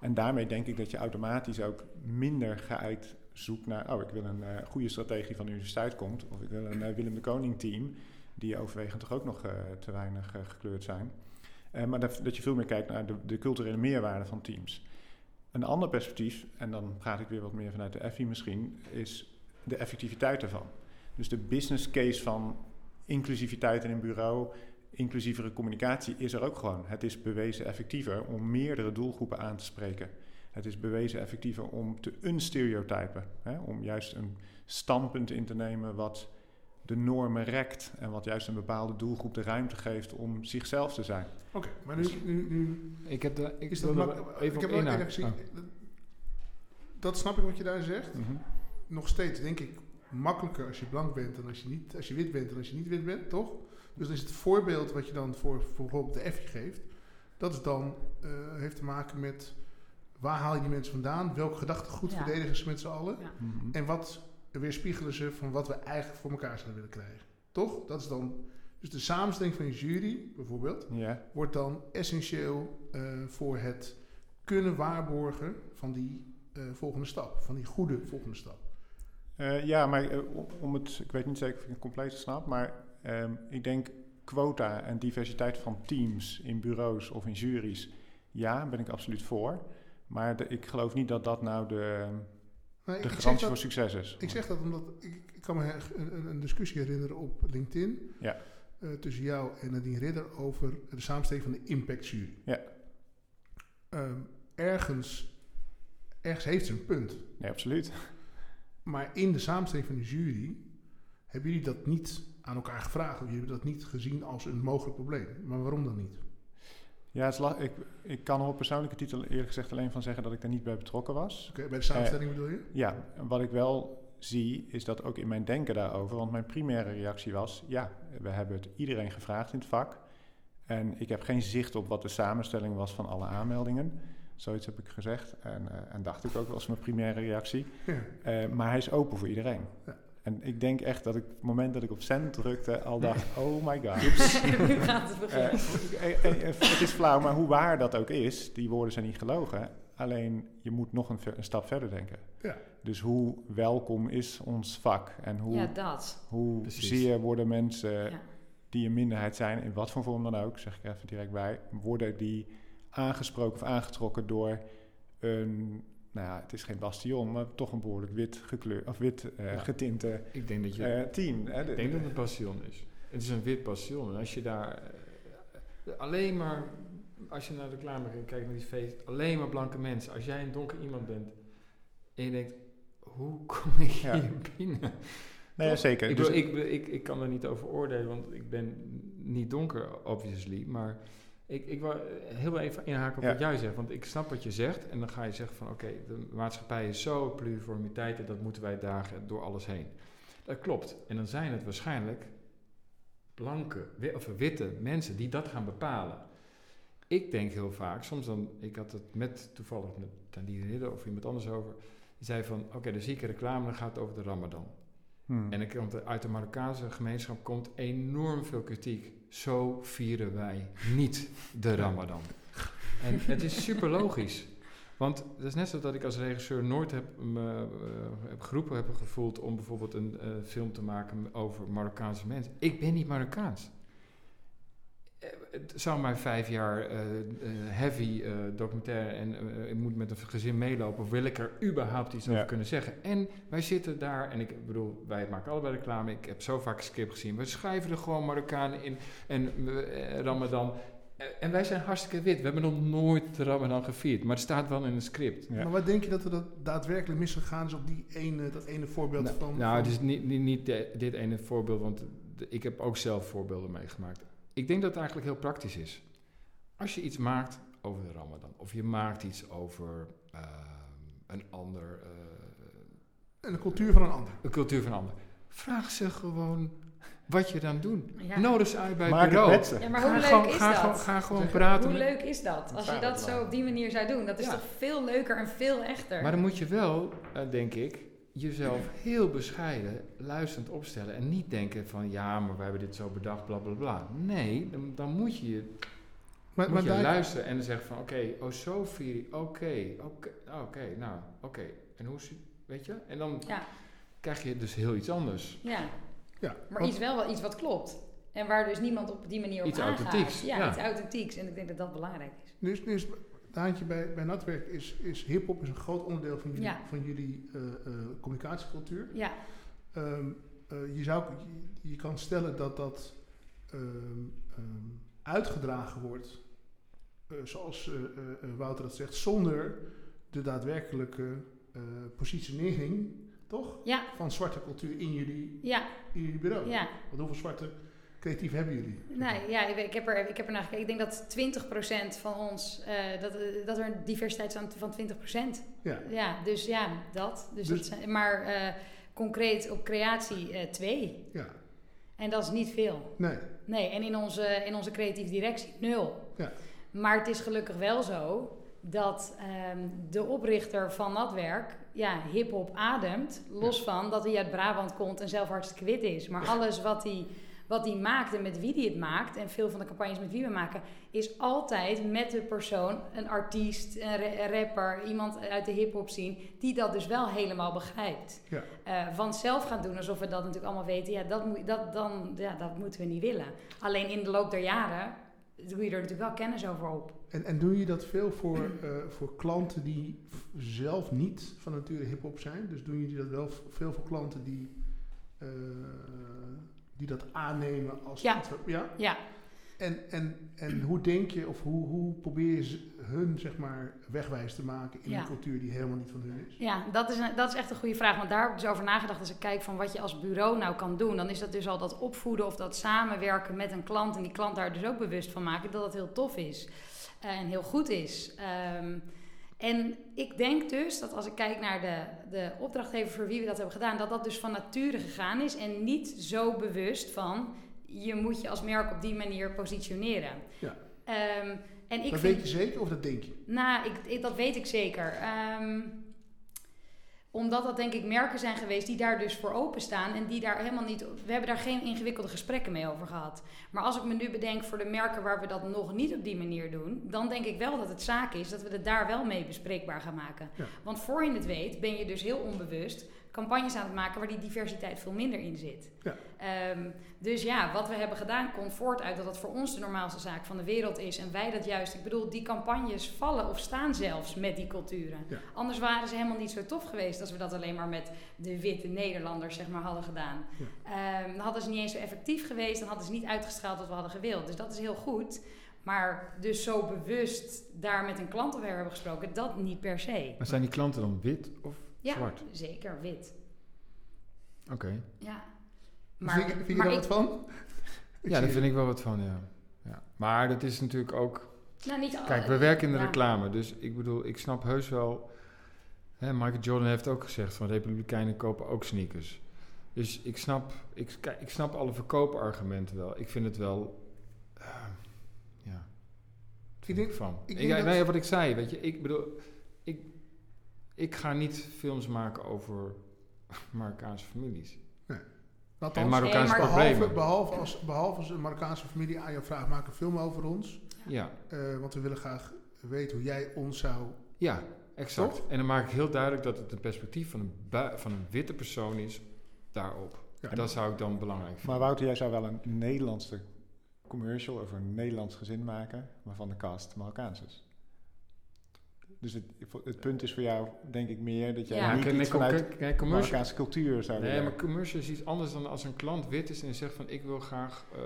[SPEAKER 4] En daarmee denk ik dat je automatisch ook minder geëikt zoekt naar, oh, ik wil een eh, goede strategie van de universiteit komt. Of ik wil een eh, Willem de Koning team, die overwegend toch ook nog eh, te weinig gekleurd zijn. Maar dat, dat je veel meer kijkt naar de, de culturele meerwaarde van teams. Een ander perspectief, en dan praat ik weer wat meer vanuit de FI misschien, is de effectiviteit ervan. Dus de business case van inclusiviteit in een bureau, inclusievere communicatie is er ook gewoon. Het is bewezen effectiever om meerdere doelgroepen aan te spreken. Het is bewezen effectiever om te unstereotypen. Hè? Om juist een standpunt in te nemen wat de normen rekt en wat juist een bepaalde doelgroep de ruimte geeft om zichzelf te zijn.
[SPEAKER 1] Oké, maar nu, nu, nu
[SPEAKER 3] Ik heb de, ik
[SPEAKER 1] is dat
[SPEAKER 3] er
[SPEAKER 1] ik
[SPEAKER 3] even op
[SPEAKER 1] heb wel
[SPEAKER 3] Oh.
[SPEAKER 1] dat- dat snap ik wat je daar zegt.
[SPEAKER 4] Mhm.
[SPEAKER 1] Nog steeds denk ik makkelijker als je blank bent dan als je, niet, als je wit bent dan als je niet wit bent, toch? Dus dan is het voorbeeld wat je dan voor, voor bijvoorbeeld de F geeft, dat is dan, eh, heeft te maken met waar haal je die mensen vandaan, welk gedachtegoed
[SPEAKER 2] Ja.
[SPEAKER 1] verdedigen ze met z'n allen
[SPEAKER 2] Ja.
[SPEAKER 4] Mhm.
[SPEAKER 1] en wat weerspiegelen ze van wat we eigenlijk voor elkaar zouden willen krijgen. Toch? Dat is dan, dus de samenstelling van je jury bijvoorbeeld,
[SPEAKER 4] Ja.
[SPEAKER 1] wordt dan essentieel eh, voor het kunnen waarborgen van die eh, volgende stap, van die goede volgende stap.
[SPEAKER 4] Eh, ja, maar om- om het, ik weet niet zeker of ik het compleet snap, maar ehm, ik denk quota en diversiteit van teams in bureaus of in juries, ja, ben ik absoluut voor. Maar de- ik geloof niet dat dat nou de,
[SPEAKER 1] Nee,
[SPEAKER 4] de garantie voor succes is.
[SPEAKER 1] Ik zeg dat omdat ik, ik kan me een, een discussie herinneren op LinkedIn
[SPEAKER 4] Ja.
[SPEAKER 1] eh, tussen jou en Nadine Ridder over de samenstelling van de Impact Jury.
[SPEAKER 4] Ja.
[SPEAKER 1] Ehm, ergens, ergens heeft ze een punt,
[SPEAKER 4] Nee, absoluut.
[SPEAKER 1] maar in de samenstelling van de jury hebben jullie dat niet aan elkaar gevraagd of jullie hebben dat niet gezien als een mogelijk probleem. Maar waarom dan niet?
[SPEAKER 4] Ja, ik, ik kan er op persoonlijke titel eerlijk gezegd alleen van zeggen dat ik daar niet bij betrokken was.
[SPEAKER 1] Oké, bij de samenstelling bedoel je?
[SPEAKER 4] Ja, en wat ik wel zie is dat ook in mijn denken daarover, want mijn primaire reactie was, ja, we hebben het iedereen gevraagd in het vak. En ik heb geen zicht op wat de samenstelling was van alle aanmeldingen. Zoiets heb ik gezegd. En, eh, en dacht ik ook, was mijn primaire reactie.
[SPEAKER 1] Ja.
[SPEAKER 4] Eh, maar hij is open voor iedereen.
[SPEAKER 1] Ja.
[SPEAKER 4] En ik denk echt dat ik, op het moment dat ik op send drukte, al dacht, oh my god.
[SPEAKER 2] nu gaat het beginnen.
[SPEAKER 4] Eh, eh, eh, het is flauw, maar hoe waar dat ook is, die woorden zijn niet gelogen. Alleen, je moet nog een, ver- een stap verder denken.
[SPEAKER 1] Ja.
[SPEAKER 4] Dus hoe welkom is ons vak? En hoe,
[SPEAKER 2] ja, dat.
[SPEAKER 4] hoe
[SPEAKER 3] Precies.
[SPEAKER 4] zeer worden mensen
[SPEAKER 2] Ja.
[SPEAKER 4] die een minderheid zijn, in wat voor vorm dan ook, zeg ik er even direct bij, worden die aangesproken of aangetrokken door een, nou ja, het is geen bastion, maar toch een behoorlijk wit gekleurd of wit eh,
[SPEAKER 3] Ja.
[SPEAKER 4] getinte
[SPEAKER 3] Ik denk dat je...
[SPEAKER 4] eh, team. Hè? De-
[SPEAKER 3] Ik denk dat het een passion is. Het is een wit passion. En als je daar eh, alleen maar, als je naar de reclame kijkt naar die feest, alleen maar blanke mensen. Als jij een donker iemand bent en je denkt, hoe kom ik
[SPEAKER 4] Ja.
[SPEAKER 3] hier binnen?
[SPEAKER 4] nee, ja, zeker.
[SPEAKER 3] Ik,
[SPEAKER 4] Dus-
[SPEAKER 3] ik, ik kan er niet over oordelen, want ik ben niet donker, obviously. Maar ik, ik wil heel even inhaken op
[SPEAKER 4] Ja.
[SPEAKER 3] wat jij zegt. Want ik snap wat je zegt. En dan ga je zeggen van, oké, de maatschappij is zo pluriformiteit en dat moeten wij dagen door alles heen. Dat klopt. En dan zijn het waarschijnlijk blanke of witte mensen die dat gaan bepalen. Ik denk heel vaak, soms dan, ik had het met toevallig met Tandy Ridder of iemand anders over. Die zei van, oké, de zieke reclame dan gaat het over de Ramadan.
[SPEAKER 4] Hmm.
[SPEAKER 3] En er uit de Marokkaanse gemeenschap komt enorm veel kritiek. Zo vieren wij niet de Ramadan. En het is super logisch. Want het is net zo dat ik als regisseur nooit heb, me, eh, heb geroepen heb gevoeld om bijvoorbeeld een eh, film te maken over Marokkaanse mensen. Ik ben niet Marokkaans. Het zou mij vijf jaar eh, eh, heavy eh, documentaire en ik moet met een gezin meelopen. Wil ik er überhaupt iets
[SPEAKER 4] Ja.
[SPEAKER 3] over kunnen zeggen? En wij zitten daar, en ik bedoel, wij maken allebei reclame. Ik heb zo vaak een script gezien. We schrijven er gewoon Marokkanen in en Ramadan. En wij zijn hartstikke wit. We hebben nog nooit de Ramadan gevierd. Maar het staat wel in een script.
[SPEAKER 4] Ja.
[SPEAKER 1] Maar wat denk je dat er dat daadwerkelijk misgegaan is op die ene, dat ene voorbeeld
[SPEAKER 3] Nou,
[SPEAKER 1] van...
[SPEAKER 3] nou, het is niet, niet, niet de- dit ene voorbeeld, want de- ik heb ook zelf voorbeelden meegemaakt. Ik denk dat het eigenlijk heel praktisch is. Als je iets maakt over de Ramadan, of je maakt iets over ehm, een ander, eh,
[SPEAKER 1] En de cultuur van een ander.
[SPEAKER 3] een cultuur van een ander, vraag ze gewoon wat je dan doet.
[SPEAKER 2] Ja.
[SPEAKER 3] Nodig ze uit bij het
[SPEAKER 4] Maak het
[SPEAKER 3] bureau.
[SPEAKER 2] Ja, maar
[SPEAKER 3] Ga
[SPEAKER 2] hoe leuk
[SPEAKER 3] gewoon-
[SPEAKER 2] is
[SPEAKER 3] ga
[SPEAKER 2] dat?
[SPEAKER 3] Gewoon, ga gewoon praten.
[SPEAKER 2] Hoe leuk is dat? Als je dat zo
[SPEAKER 4] maar.
[SPEAKER 2] op die manier zou doen. Dat is
[SPEAKER 3] Ja.
[SPEAKER 2] toch veel leuker en veel echter.
[SPEAKER 3] Maar dan moet je wel, eh, denk ik, jezelf heel bescheiden, luisterend opstellen. En niet denken van, ja, maar wij hebben dit zo bedacht, bla bla bla. Nee, dan, dan moet je,
[SPEAKER 1] Maar,
[SPEAKER 3] moet
[SPEAKER 1] maar
[SPEAKER 3] je
[SPEAKER 1] daar-
[SPEAKER 3] luisteren en dan zeggen van, oké, oh zo vier, je- oké, oké, oké, nou, oké. En hoe, weet je? En dan
[SPEAKER 2] Ja.
[SPEAKER 3] krijg je dus heel iets anders.
[SPEAKER 2] Ja,
[SPEAKER 1] ja,
[SPEAKER 2] maar iets wel wat, iets wat klopt. En waar dus niemand op die manier op
[SPEAKER 3] Iets
[SPEAKER 2] aangaat.
[SPEAKER 3] authentieks,
[SPEAKER 2] Ja,
[SPEAKER 3] ja.
[SPEAKER 2] iets authentieks. En ik denk dat dat belangrijk is.
[SPEAKER 1] Dus, dus Daantje, bij, bij Natwerk is, is hip-hop is een groot onderdeel van jullie,
[SPEAKER 2] Ja.
[SPEAKER 1] van jullie eh, eh, communicatiecultuur.
[SPEAKER 2] Ja,
[SPEAKER 1] Ehm, eh, je, zou, je, je kan stellen dat dat ehm, ehm, uitgedragen wordt, zoals Wouter dat zegt, zonder de daadwerkelijke positionering, toch?
[SPEAKER 2] ja,
[SPEAKER 1] Van zwarte cultuur in jullie,
[SPEAKER 2] ja,
[SPEAKER 1] in jullie bureau.
[SPEAKER 2] ja.
[SPEAKER 1] Want hoeveel zwarte creatief hebben jullie?
[SPEAKER 2] Nee, ja, ik, ik heb er, ik heb er naar gekeken. Ik denk dat 20% van ons, eh, dat, eh, dat er een diversiteit is van 20%.
[SPEAKER 1] Ja.
[SPEAKER 2] Ja, dus ja, dat. Dus
[SPEAKER 1] Dus-
[SPEAKER 2] dat zijn, maar eh, concreet op creatie eh, twee.
[SPEAKER 1] Ja,
[SPEAKER 2] En dat is niet veel.
[SPEAKER 1] nee.
[SPEAKER 2] Nee, en in onze, in onze creatieve directie nul.
[SPEAKER 1] Ja.
[SPEAKER 2] Maar het is gelukkig wel zo dat ehm, de oprichter van Natwerk ja, hip-hop ademt. Los van dat hij uit Brabant komt en zelf hartstikke wit is. Maar alles wat hij, wat hij maakt en met wie hij het maakt, en veel van de campagnes met wie we maken, is altijd met de persoon, een artiest, een, ra- een rapper, iemand uit de hip-hop zien, die dat dus wel helemaal begrijpt.
[SPEAKER 1] Ja.
[SPEAKER 2] Eh, van zelf gaan doen alsof we dat natuurlijk allemaal weten, ja, dat, moet, dat, dan, ja, dat moeten we niet willen. Alleen in de loop der jaren doe je er natuurlijk wel kennis over op.
[SPEAKER 1] En, en doe je dat veel voor, eh, voor klanten die zelf niet van nature hip-hop zijn? Dus doen jullie dat wel veel voor klanten die, eh, die dat aannemen als
[SPEAKER 2] Ja.
[SPEAKER 1] ja?
[SPEAKER 2] Ja,
[SPEAKER 1] En, en, en hoe denk je of hoe, hoe probeer je ze- hun zeg maar wegwijs te maken in
[SPEAKER 2] Ja.
[SPEAKER 1] een cultuur die helemaal niet van hun is?
[SPEAKER 2] ja dat, is een- dat is echt een goede vraag. Want daar heb ik dus over nagedacht. Als ik kijk van wat je als bureau nou kan doen, dan is dat dus al dat opvoeden of dat samenwerken met een klant. En die klant daar dus ook bewust van maken dat het heel tof is eh, en heel goed is. Ehm, en ik denk dus dat als ik kijk naar de, de opdrachtgever voor wie we dat hebben gedaan, dat dat dus van nature gegaan is en niet zo bewust van je moet je als merk op die manier positioneren.
[SPEAKER 1] Ja.
[SPEAKER 2] Ehm, en ik
[SPEAKER 1] dat
[SPEAKER 2] vind,
[SPEAKER 1] weet je zeker of dat denk je?
[SPEAKER 2] Nou, ik, ik- dat weet ik zeker. Ehm, omdat dat denk ik merken zijn geweest die daar dus voor openstaan en die daar helemaal niet. We hebben daar geen ingewikkelde gesprekken mee over gehad. Maar als ik me nu bedenk voor de merken waar we dat nog niet op die manier doen, dan denk ik wel dat het zaak is dat we het daar wel mee bespreekbaar gaan maken.
[SPEAKER 1] Ja.
[SPEAKER 2] Want voor je het weet, ben je dus heel onbewust campagnes aan het maken waar die diversiteit veel minder in zit.
[SPEAKER 1] Ja.
[SPEAKER 2] Ehm, dus ja, wat we hebben gedaan komt voort uit dat het voor ons de normaalste zaak van de wereld is. En wij dat juist, ik bedoel, die campagnes vallen of staan zelfs met die culturen.
[SPEAKER 1] Ja.
[SPEAKER 2] Anders waren ze helemaal niet zo tof geweest als we dat alleen maar met de witte Nederlanders zeg maar, hadden gedaan. Ehm, dan hadden ze niet eens zo effectief geweest, dan hadden ze niet uitgestraald wat we hadden gewild. Dus dat is heel goed. Maar dus zo bewust daar met een klant over hebben gesproken, dat niet per se.
[SPEAKER 3] Maar zijn die klanten dan wit of
[SPEAKER 2] Ja,
[SPEAKER 3] zwart?
[SPEAKER 2] zeker wit.
[SPEAKER 3] Oké.
[SPEAKER 2] Ja.
[SPEAKER 1] vind je, vind je
[SPEAKER 2] maar
[SPEAKER 1] daar
[SPEAKER 2] ik-
[SPEAKER 1] wat van?
[SPEAKER 3] Ja, daar vind ik wel wat van, ja. ja. Maar dat is natuurlijk ook...
[SPEAKER 2] Nou, niet al-
[SPEAKER 3] Kijk, we werken in de
[SPEAKER 2] ja.
[SPEAKER 3] reclame, dus ik bedoel, ik snap heus wel... Hè, Michael Jordan heeft ook gezegd van republikeinen kopen ook sneakers. Dus ik snap, ik, ik snap alle verkoopargumenten wel. Ik vind het wel... eh, ja, wat vind ik van.
[SPEAKER 1] ik
[SPEAKER 3] Ik, ja, nee, wat ik zei, weet je, ik bedoel... Ik, ga niet films maken over Marokkaanse families.
[SPEAKER 1] Althans,
[SPEAKER 3] En Marokkaanse
[SPEAKER 2] Nee, maar-
[SPEAKER 1] behalve,
[SPEAKER 3] problemen.
[SPEAKER 1] behalve, als, behalve als een Marokkaanse familie aan jou vraagt, maak een film over ons.
[SPEAKER 3] Ja,
[SPEAKER 1] Eh, want we willen graag weten hoe jij ons zou...
[SPEAKER 3] ja, exact.
[SPEAKER 1] Toch?
[SPEAKER 3] En dan maak ik heel duidelijk dat het een perspectief van een, van een witte persoon is daarop.
[SPEAKER 1] Ja.
[SPEAKER 3] Dat zou ik dan belangrijk vinden.
[SPEAKER 4] Maar Wouter, jij zou wel een Nederlandse commercial over een Nederlands gezin maken, waarvan de cast Marokkaans is. Dus het, het punt is voor jou, denk ik, meer dat jij
[SPEAKER 2] Ja.
[SPEAKER 4] niet
[SPEAKER 3] nee,
[SPEAKER 4] iets vanuit
[SPEAKER 3] kijk, commercial,
[SPEAKER 4] Marokkaanse cultuur zou
[SPEAKER 3] nee, maar commercial is iets anders dan als een klant wit is en zegt van ik wil graag eh,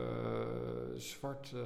[SPEAKER 3] zwart, eh,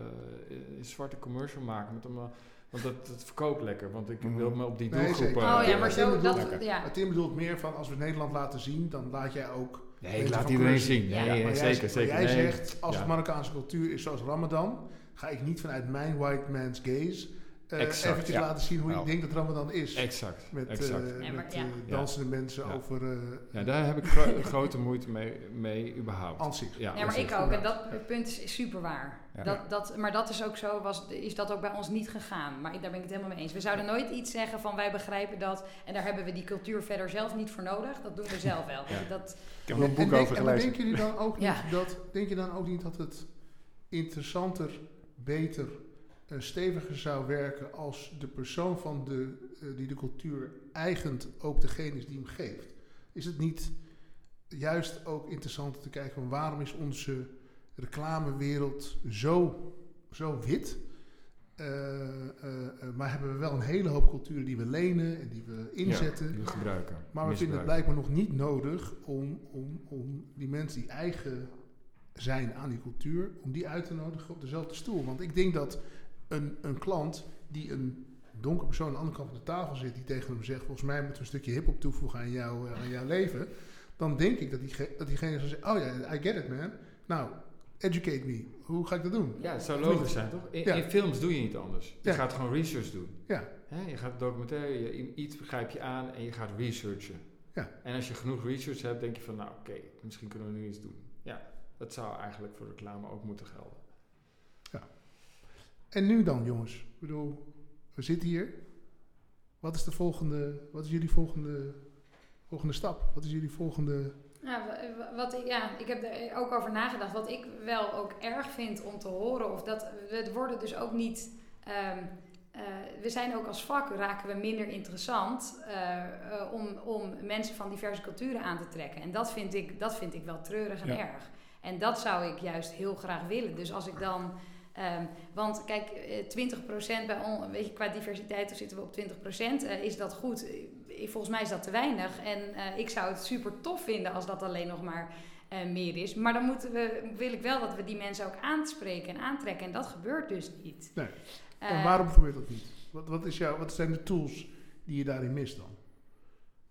[SPEAKER 3] een zwarte commercial maken. Met allemaal, want dat, dat verkoopt lekker, want ik
[SPEAKER 4] Mhm.
[SPEAKER 3] wil me op die
[SPEAKER 1] Nee,
[SPEAKER 3] doelgroep...
[SPEAKER 1] zeker.
[SPEAKER 3] eh,
[SPEAKER 2] Oh ja, maar
[SPEAKER 1] Tim
[SPEAKER 2] zo,
[SPEAKER 1] bedoelt-
[SPEAKER 2] dat, ja.
[SPEAKER 1] Tim bedoelt meer van, als we Nederland laten zien, dan laat jij ook...
[SPEAKER 3] Nee,
[SPEAKER 1] Mensen
[SPEAKER 3] ik laat iedereen
[SPEAKER 1] zien.
[SPEAKER 2] Ja.
[SPEAKER 1] Maar
[SPEAKER 3] zeker,
[SPEAKER 1] jij,
[SPEAKER 3] zeker.
[SPEAKER 1] maar jij
[SPEAKER 3] Nee.
[SPEAKER 1] zegt, als
[SPEAKER 3] Ja.
[SPEAKER 1] het Marokkaanse cultuur is zoals Ramadan, ga ik niet vanuit mijn white man's gaze eh
[SPEAKER 3] Exact,
[SPEAKER 1] eventjes
[SPEAKER 3] ja.
[SPEAKER 1] laten zien hoe
[SPEAKER 4] Nou.
[SPEAKER 1] ik denk dat Ramadan is.
[SPEAKER 3] Exact,
[SPEAKER 1] Met,
[SPEAKER 3] exact.
[SPEAKER 1] eh,
[SPEAKER 2] maar
[SPEAKER 1] eh, dansende mensen
[SPEAKER 3] Ja.
[SPEAKER 1] over eh
[SPEAKER 3] Ja, daar heb ik gro- grote moeite mee, mee überhaupt.
[SPEAKER 1] aan zich.
[SPEAKER 3] Ja,
[SPEAKER 2] maar ik ook. En dat punt is, super waar.
[SPEAKER 4] Ja.
[SPEAKER 2] Dat, dat, maar dat is ook zo, was, is dat ook bij ons niet gegaan. Maar ik, daar ben ik het helemaal mee eens. We zouden nooit iets zeggen van wij begrijpen dat. En daar hebben we die cultuur verder zelf niet voor nodig. Dat doen we zelf wel.
[SPEAKER 3] Ja.
[SPEAKER 2] Dat,
[SPEAKER 4] Ik heb er een
[SPEAKER 1] En
[SPEAKER 4] boek
[SPEAKER 1] denk-
[SPEAKER 4] over gelezen.
[SPEAKER 1] denken jullie dan ook niet
[SPEAKER 2] Ja.
[SPEAKER 1] dat denk je dan ook niet dat het interessanter, beter, eh, steviger zou werken als de persoon van de, eh, die de cultuur eigent ook degene is die hem geeft? Is het niet juist ook interessant om te kijken van waarom is onze reclamewereld zo, zo wit? Eh, eh, eh, maar hebben we wel een hele hoop culturen die we lenen en die we inzetten.
[SPEAKER 3] Ja, die we gebruiken.
[SPEAKER 1] Maar we vinden het blijkbaar nog niet nodig om, om, om die mensen die eigen zijn aan die cultuur, om die uit te nodigen op dezelfde stoel. Want ik denk dat een, een klant die een donkere persoon aan de andere kant van de tafel zit, die tegen hem zegt, volgens mij moeten we een stukje hip-hop toevoegen aan, jou, eh, aan jouw leven, dan denk ik dat, die, dat diegene zou zeggen, oh ja, I get it man. Nou, educate me. Hoe ga ik dat doen?
[SPEAKER 3] Ja, het zou logisch zijn, toch? In,
[SPEAKER 1] Ja.
[SPEAKER 3] in films doe je niet anders. Je
[SPEAKER 1] Ja.
[SPEAKER 3] gaat gewoon research doen.
[SPEAKER 1] Ja?
[SPEAKER 3] Je gaat documentaire, je, iets begrijp je aan en je gaat researchen.
[SPEAKER 1] Ja.
[SPEAKER 3] En als je genoeg research hebt, denk je van, nou oké, misschien kunnen we nu iets doen. Ja, dat zou eigenlijk voor reclame ook moeten gelden.
[SPEAKER 1] En nu dan, jongens? Ik bedoel, we zitten hier. Wat is de volgende, wat is jullie volgende, volgende stap? Wat is jullie volgende...
[SPEAKER 2] ja, wa- wa- wat ik, ja, ik heb er ook over nagedacht. Wat ik wel ook erg vind om te horen, of dat we worden dus ook niet. ehm, eh, we zijn ook als vak raken we minder interessant eh, eh, om, om mensen van diverse culturen aan te trekken. En dat vind ik, dat vind ik wel treurig en
[SPEAKER 4] Ja.
[SPEAKER 2] erg. En dat zou ik juist heel graag willen. Dus als ik dan. Ehm, want kijk, eh, 20% bij on, weet je, qua diversiteit zitten we op 20%. Eh, is dat goed? Eh, Volgens mij is dat te weinig. En eh, ik zou het super tof vinden als dat alleen nog maar eh, meer is. Maar dan moeten we, wil ik wel dat we die mensen ook aanspreken en aantrekken. En dat gebeurt dus niet.
[SPEAKER 1] Nee.
[SPEAKER 2] Eh,
[SPEAKER 1] en waarom gebeurt dat niet? Wat, wat, is jouw, wat zijn de tools die je daarin mist dan?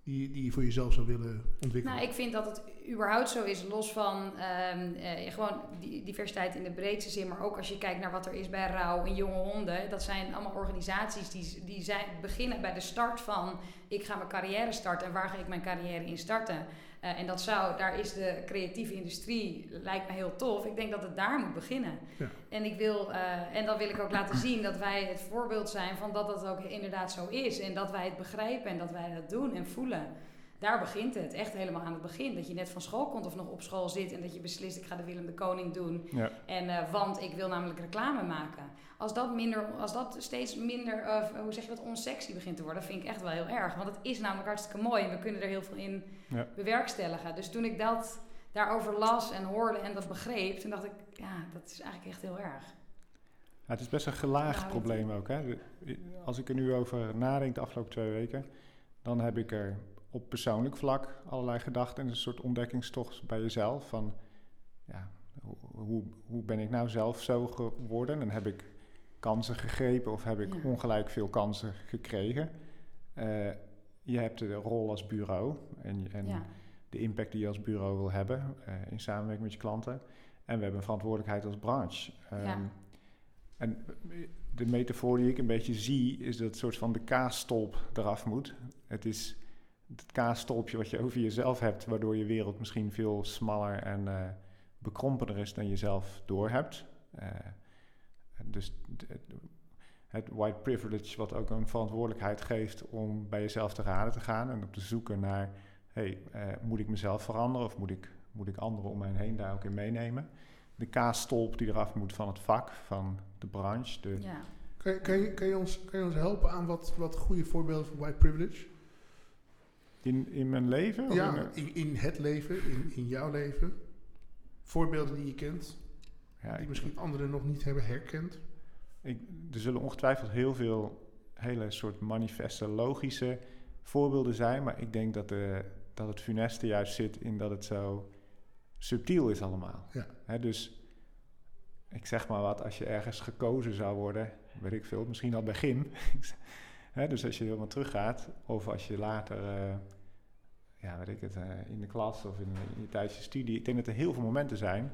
[SPEAKER 1] Die, die je voor jezelf zou willen ontwikkelen?
[SPEAKER 2] Nou, ik vind dat het überhaupt zo is, los van ehm, eh, gewoon die diversiteit in de breedste zin, maar ook als je kijkt naar wat er is bij Rauw en Jonge Honden. Dat zijn allemaal organisaties die, die zijn, beginnen bij de start van ik ga mijn carrière starten en waar ga ik mijn carrière in starten. Eh, en dat zou, daar is de creatieve industrie, lijkt me heel tof. Ik denk dat het daar moet beginnen.
[SPEAKER 1] Ja.
[SPEAKER 2] En, ik wil, eh, en dan wil ik ook laten zien dat wij het voorbeeld zijn van dat dat ook inderdaad zo is. En dat wij het begrijpen en dat wij dat doen en voelen. Daar begint het, echt helemaal aan het begin. Dat je net van school komt of nog op school zit en dat je beslist, ik ga de Willem de Koning doen.
[SPEAKER 4] Ja.
[SPEAKER 2] En, eh, want ik wil namelijk reclame maken. Als dat, minder, als dat steeds minder, eh, hoe zeg je dat, onsexy begint te worden, vind ik echt wel heel erg. Want het is namelijk hartstikke mooi en we kunnen er heel veel in
[SPEAKER 4] Ja.
[SPEAKER 2] bewerkstelligen. Dus toen ik dat daarover las en hoorde en dat begreep, toen dacht ik, ja, dat is eigenlijk echt heel erg.
[SPEAKER 4] Ja, het is best een gelaagd probleem ook. Hè? Als ik er nu over nadenk de afgelopen twee weken, dan heb ik er op persoonlijk vlak allerlei gedachten en een soort ontdekkingstocht bij jezelf. Van ja, hoe, hoe, ben ik nou zelf zo geworden? En heb ik kansen gegrepen of heb ik
[SPEAKER 2] Ja.
[SPEAKER 4] ongelijk veel kansen gekregen? Eh, je hebt de rol als bureau en, en
[SPEAKER 2] ja.
[SPEAKER 4] de impact die je als bureau wil hebben eh, in samenwerking met je klanten. En we hebben een verantwoordelijkheid als branche.
[SPEAKER 2] Ja.
[SPEAKER 4] Ehm, En de metafoor die ik een beetje zie, is dat soort van de kaasstolp eraf moet. Het is het kaasstolpje wat je over jezelf hebt, waardoor je wereld misschien veel smaller en eh bekrompener is dan je zelf doorhebt. Eh, dus d- het white privilege, wat ook een verantwoordelijkheid geeft om bij jezelf te raden te gaan en op te zoeken naar, hey, eh, moet ik mezelf veranderen of moet ik, moet ik anderen om mij heen daar ook in meenemen? De kaasstolp die eraf moet van het vak, van de branche. De,
[SPEAKER 2] ja.
[SPEAKER 1] Kan, je- kan, je, kan, je ons, kan je ons helpen aan wat, wat goede voorbeelden van white privilege?
[SPEAKER 4] In, in mijn leven?
[SPEAKER 1] Ja,
[SPEAKER 4] eh,
[SPEAKER 1] in, in het leven, in, in jouw leven. Voorbeelden die je kent,
[SPEAKER 4] ja,
[SPEAKER 1] die
[SPEAKER 4] ik-
[SPEAKER 1] misschien anderen nog niet hebben herkend.
[SPEAKER 4] Ik, er zullen ongetwijfeld heel veel hele soort manifeste, logische voorbeelden zijn. Maar ik denk dat, de, dat het funeste juist zit in dat het zo subtiel is allemaal.
[SPEAKER 1] Ja.
[SPEAKER 4] Dus ik zeg maar wat, als je ergens gekozen zou worden, weet ik veel, misschien al bij Gim. Dus als je helemaal teruggaat, of als je later, eh, ja, weet ik het, eh, in de klas of in, in tijdens je studie. Ik denk dat er heel veel momenten zijn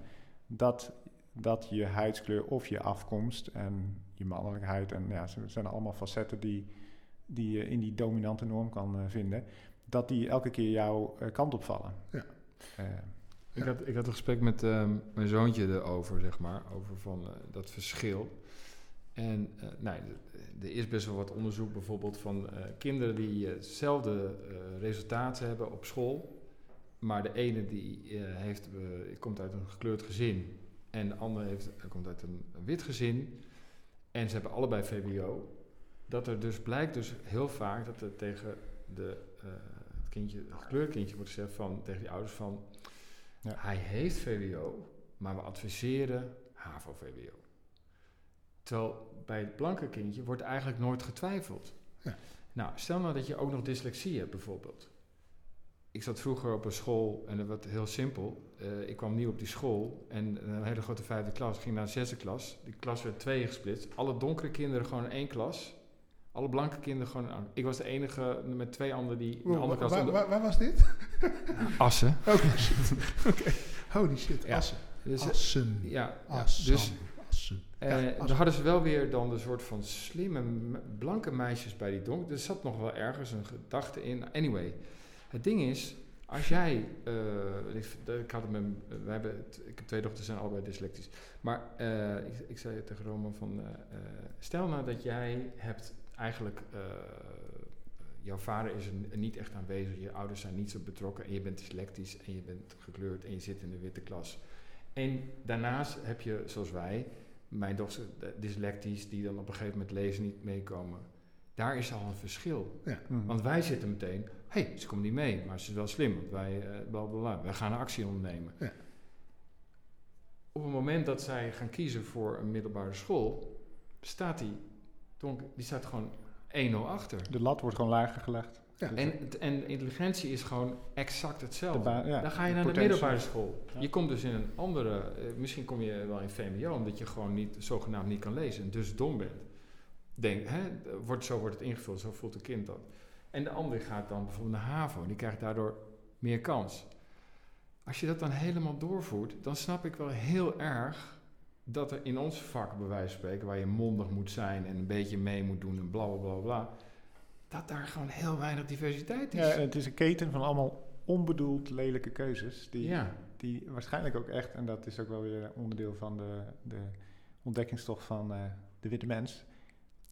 [SPEAKER 4] dat dat je huidskleur of je afkomst en je mannelijkheid, en ja, het zijn allemaal facetten die, die je in die dominante norm kan eh, vinden, dat die elke keer jouw eh, kant opvallen.
[SPEAKER 1] Ja.
[SPEAKER 3] Ik had, ik had een gesprek met mijn zoontje erover, zeg maar, over van, dat verschil. En eh, nou, er is best wel wat onderzoek bijvoorbeeld van eh, kinderen die hetzelfde eh, resultaten hebben op school. Maar de ene die heeft, komt uit een gekleurd gezin en de andere heeft, komt uit een wit gezin. En ze hebben allebei VWO. Dat er dus blijkt dus heel vaak dat er tegen de, het, kindje, het gekleurd kindje wordt gezegd van, tegen die ouders van...
[SPEAKER 4] Ja.
[SPEAKER 3] Hij heeft VWO, maar we adviseren HAVO-VWO. Terwijl bij het blanke kindje wordt eigenlijk nooit getwijfeld.
[SPEAKER 1] Ja.
[SPEAKER 3] Nou, stel nou dat je ook nog dyslexie hebt bijvoorbeeld. Ik zat vroeger op een school en dat was heel simpel. Eh, ik kwam nieuw op die school en een hele grote vijfde klas. Ging naar de zesde klas. Die klas werd tweeën gesplitst. Alle donkere kinderen gewoon in één klas. Alle blanke kinderen gewoon in een Ik was de enige met twee anderen die in de andere klas...
[SPEAKER 1] waar, waar- waar was dit?
[SPEAKER 3] Assen.
[SPEAKER 1] Oh shit. Oké. Holy shit.
[SPEAKER 3] Ja.
[SPEAKER 1] Assen.
[SPEAKER 3] Dus, eh,
[SPEAKER 1] Assen.
[SPEAKER 3] ja, ja,
[SPEAKER 1] Assen.
[SPEAKER 3] dus
[SPEAKER 1] Assen.
[SPEAKER 3] Eh,
[SPEAKER 1] Ja,
[SPEAKER 3] dan hadden ze wel weer dan de soort van slimme blanke meisjes bij die donker. Er zat nog wel ergens een gedachte in. Anyway, het ding is, als jij, eh, ik, ik had het met, we hebben, ik heb twee dochters zijn allebei dyslectisch. Maar eh, ik, ik zei tegen Roman van, eh, eh, stel nou dat jij hebt eigenlijk, eh, jouw vader is er niet echt aanwezig, je ouders zijn niet zo betrokken en je bent dyslectisch en je bent gekleurd en je zit in de witte klas. En daarnaast heb je, zoals wij, mijn dochter dyslectisch, die dan op een gegeven moment lezen niet meekomen. Daar is al een verschil.
[SPEAKER 4] mm.
[SPEAKER 3] Want wij zitten meteen, hé, hey, ze komt niet mee, maar ze is wel slim, want wij, eh bla bla bla, wij gaan een actie ondernemen.
[SPEAKER 1] Ja.
[SPEAKER 3] Op het moment dat zij gaan kiezen voor een middelbare school, staat die, donker, die staat gewoon 1-0 achter.
[SPEAKER 4] de lat wordt gewoon lager gelegd.
[SPEAKER 1] Ja.
[SPEAKER 3] En, en intelligentie is gewoon exact
[SPEAKER 4] de
[SPEAKER 3] hetzelfde.
[SPEAKER 4] ja,
[SPEAKER 3] Dan ga je
[SPEAKER 4] de
[SPEAKER 3] naar de middelbare school.
[SPEAKER 4] Ja.
[SPEAKER 3] Je komt dus in een andere, eh, misschien kom je wel in VMBO, omdat je gewoon niet, zogenaamd niet kan lezen en dus dom bent. Denk, hè, wordt, zo wordt het ingevuld, zo voelt een kind dat. En de andere gaat dan bijvoorbeeld naar HAVO, die krijgt daardoor meer kans. Als je dat dan helemaal doorvoert, dan snap ik wel heel erg dat er in ons vak, bij wijze van spreken, waar je mondig moet zijn en een beetje mee moet doen en bla bla bla bla, dat daar gewoon heel weinig diversiteit is.
[SPEAKER 4] Ja, het is een keten van allemaal onbedoeld lelijke keuzes. Die,
[SPEAKER 3] Ja.
[SPEAKER 4] die waarschijnlijk ook echt, en dat is ook wel weer onderdeel van de, de ontdekkingstocht van eh, de witte mens,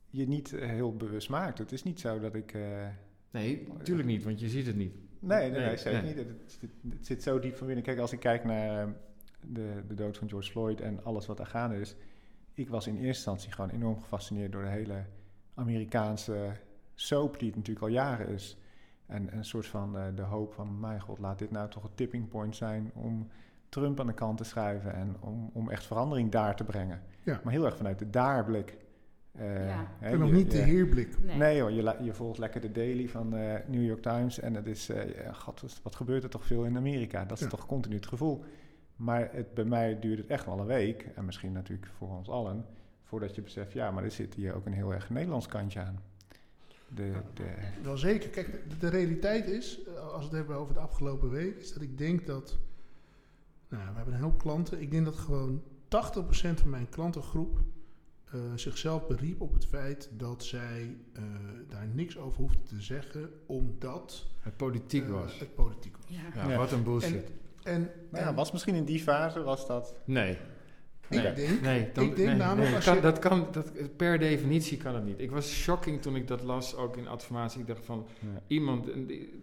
[SPEAKER 4] je niet eh, heel bewust maakt. Het is niet zo dat ik. eh,
[SPEAKER 3] Nee, natuurlijk niet, want je ziet het niet.
[SPEAKER 4] nee, nee, nee,
[SPEAKER 3] Nee,
[SPEAKER 4] zeker
[SPEAKER 3] nee.
[SPEAKER 4] niet. Het, het, het zit zo diep van binnen. Kijk, als ik kijk naar de, de dood van George Floyd en alles wat er gaande is. Ik was in eerste instantie gewoon enorm gefascineerd door de hele Amerikaanse soap die het natuurlijk al jaren is. En een soort van eh, de hoop van, mijn god, laat dit nou toch een tipping point zijn om Trump aan de kant te schuiven en om, om echt verandering daar te brengen.
[SPEAKER 1] Ja.
[SPEAKER 4] Maar heel erg vanuit de daarblik. Eh,
[SPEAKER 2] Ja.
[SPEAKER 4] hè,
[SPEAKER 1] En nog
[SPEAKER 4] je-
[SPEAKER 1] niet de heerblik.
[SPEAKER 2] Nee.
[SPEAKER 4] Nee hoor, je, je volgt lekker de daily van eh New York Times en het is, eh, god, wat- wat gebeurt er toch veel in Amerika? Dat is
[SPEAKER 1] Ja.
[SPEAKER 4] toch continu het gevoel. Maar het, bij mij duurde het echt wel een week, en misschien natuurlijk voor ons allen, voordat je beseft, ja, maar er zit hier ook een heel erg Nederlands kantje aan. De, de,
[SPEAKER 1] Wel zeker. Kijk, de, de realiteit is, eh, als we het hebben over de afgelopen week, is dat ik denk dat. Nou, we hebben een hoop klanten. Ik denk dat gewoon 80% van mijn klantengroep eh, zichzelf beriep op het feit dat zij eh, daar niks over hoefden te zeggen, omdat
[SPEAKER 3] Het politiek was.
[SPEAKER 1] het politiek was.
[SPEAKER 2] Ja.
[SPEAKER 3] Ja,
[SPEAKER 4] Ja.
[SPEAKER 3] wat een bullshit.
[SPEAKER 1] En,
[SPEAKER 4] nou ja,
[SPEAKER 1] en
[SPEAKER 4] was misschien in die fase, was dat...
[SPEAKER 3] nee.
[SPEAKER 1] Ik
[SPEAKER 3] Nee.
[SPEAKER 1] denk,
[SPEAKER 3] Nee, dan,
[SPEAKER 1] ik denk
[SPEAKER 3] nee,
[SPEAKER 1] namelijk
[SPEAKER 3] nee,
[SPEAKER 1] als
[SPEAKER 3] kan,
[SPEAKER 1] je-
[SPEAKER 3] dat kan, dat, per definitie kan het niet. Ik was shocking toen ik dat las, ook in adformatie. Ik dacht van,
[SPEAKER 4] Ja.
[SPEAKER 3] iemand,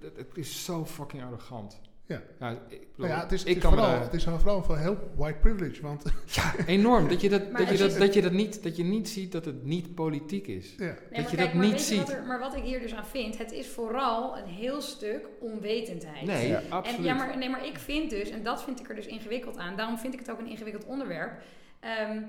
[SPEAKER 3] dat, het is zo fucking arrogant.
[SPEAKER 1] Ja.
[SPEAKER 3] ik, bedoel,
[SPEAKER 1] nou ja, het is,
[SPEAKER 3] ik
[SPEAKER 1] het is vooral,
[SPEAKER 3] daar-
[SPEAKER 1] het is vooral van heel white privilege. Want
[SPEAKER 3] enorm, dat je dat, dat, je dat, dat je dat niet, dat je niet ziet dat het niet politiek is.
[SPEAKER 1] ja,
[SPEAKER 2] Nee,
[SPEAKER 3] Dat
[SPEAKER 2] maar
[SPEAKER 3] je
[SPEAKER 2] kijk,
[SPEAKER 3] dat
[SPEAKER 2] maar
[SPEAKER 3] niet
[SPEAKER 2] wat
[SPEAKER 3] ziet.
[SPEAKER 2] er- maar wat ik hier dus aan vind, het is vooral een heel stuk onwetendheid.
[SPEAKER 3] Nee,
[SPEAKER 4] Ja.
[SPEAKER 3] absoluut.
[SPEAKER 2] En, ja, maar, nee, maar ik vind dus, en dat vind ik er dus ingewikkeld aan, daarom vind ik het ook een ingewikkeld onderwerp. Ehm,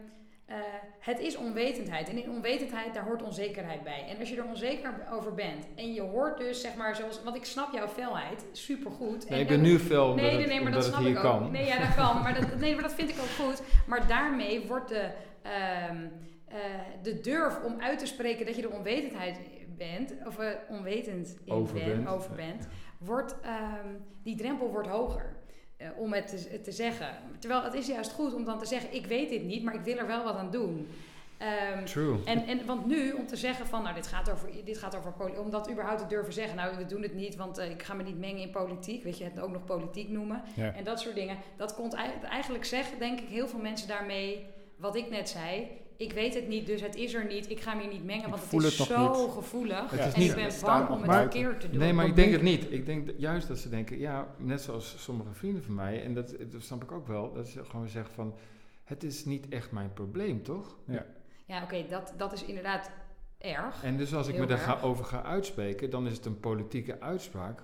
[SPEAKER 2] eh, het is onwetendheid. En in onwetendheid, daar hoort onzekerheid bij. En als je er onzeker over bent en je hoort dus, zeg maar, zoals, want ik snap jouw felheid, supergoed.
[SPEAKER 3] Nee,
[SPEAKER 2] en,
[SPEAKER 3] ik ben
[SPEAKER 2] en-
[SPEAKER 3] nu fel
[SPEAKER 2] Nee, nee, nee, maar dat snap ik ook. Nee, ja, dat kan. Maar dat, nee, maar dat vind ik ook goed. Maar daarmee wordt de, ehm, eh, de durf om uit te spreken dat je er onwetendheid bent, of eh, onwetend in
[SPEAKER 3] Over
[SPEAKER 2] bent,
[SPEAKER 3] bent.
[SPEAKER 2] over bent, wordt, ehm, die drempel wordt hoger. Eh, om het te, te zeggen. Terwijl het is juist goed om dan te zeggen: ik weet dit niet, maar ik wil er wel wat aan doen. Ehm,
[SPEAKER 3] True.
[SPEAKER 2] en, en, want nu, om te zeggen van, nou, dit gaat over, dit gaat over poli- om dat überhaupt te durven zeggen, nou, we doen het niet, want eh, ik ga me niet mengen in politiek, weet je, het ook nog politiek noemen, en dat soort dingen. Dat komt ei- eigenlijk zeggen, denk ik, heel veel mensen daarmee, wat ik net zei, ik weet het niet, dus het is er niet, ik ga me hier niet mengen,
[SPEAKER 4] Ik
[SPEAKER 2] want het is
[SPEAKER 4] het
[SPEAKER 2] zo
[SPEAKER 4] niet.
[SPEAKER 2] gevoelig,
[SPEAKER 3] Het
[SPEAKER 2] en ik ben bang om het verkeerd te doen.
[SPEAKER 3] Nee, maar ik denk het niet. Ik denk juist dat ze denken, ja, net zoals sommige vrienden van mij, en dat, dat snap ik ook wel, dat ze gewoon zeggen van, het is niet echt mijn probleem, toch?
[SPEAKER 2] Ja, oké, dat, dat is inderdaad erg.
[SPEAKER 3] En dus als ik me daar ga,
[SPEAKER 2] erg.
[SPEAKER 3] over ga uitspreken, dan is het een politieke uitspraak,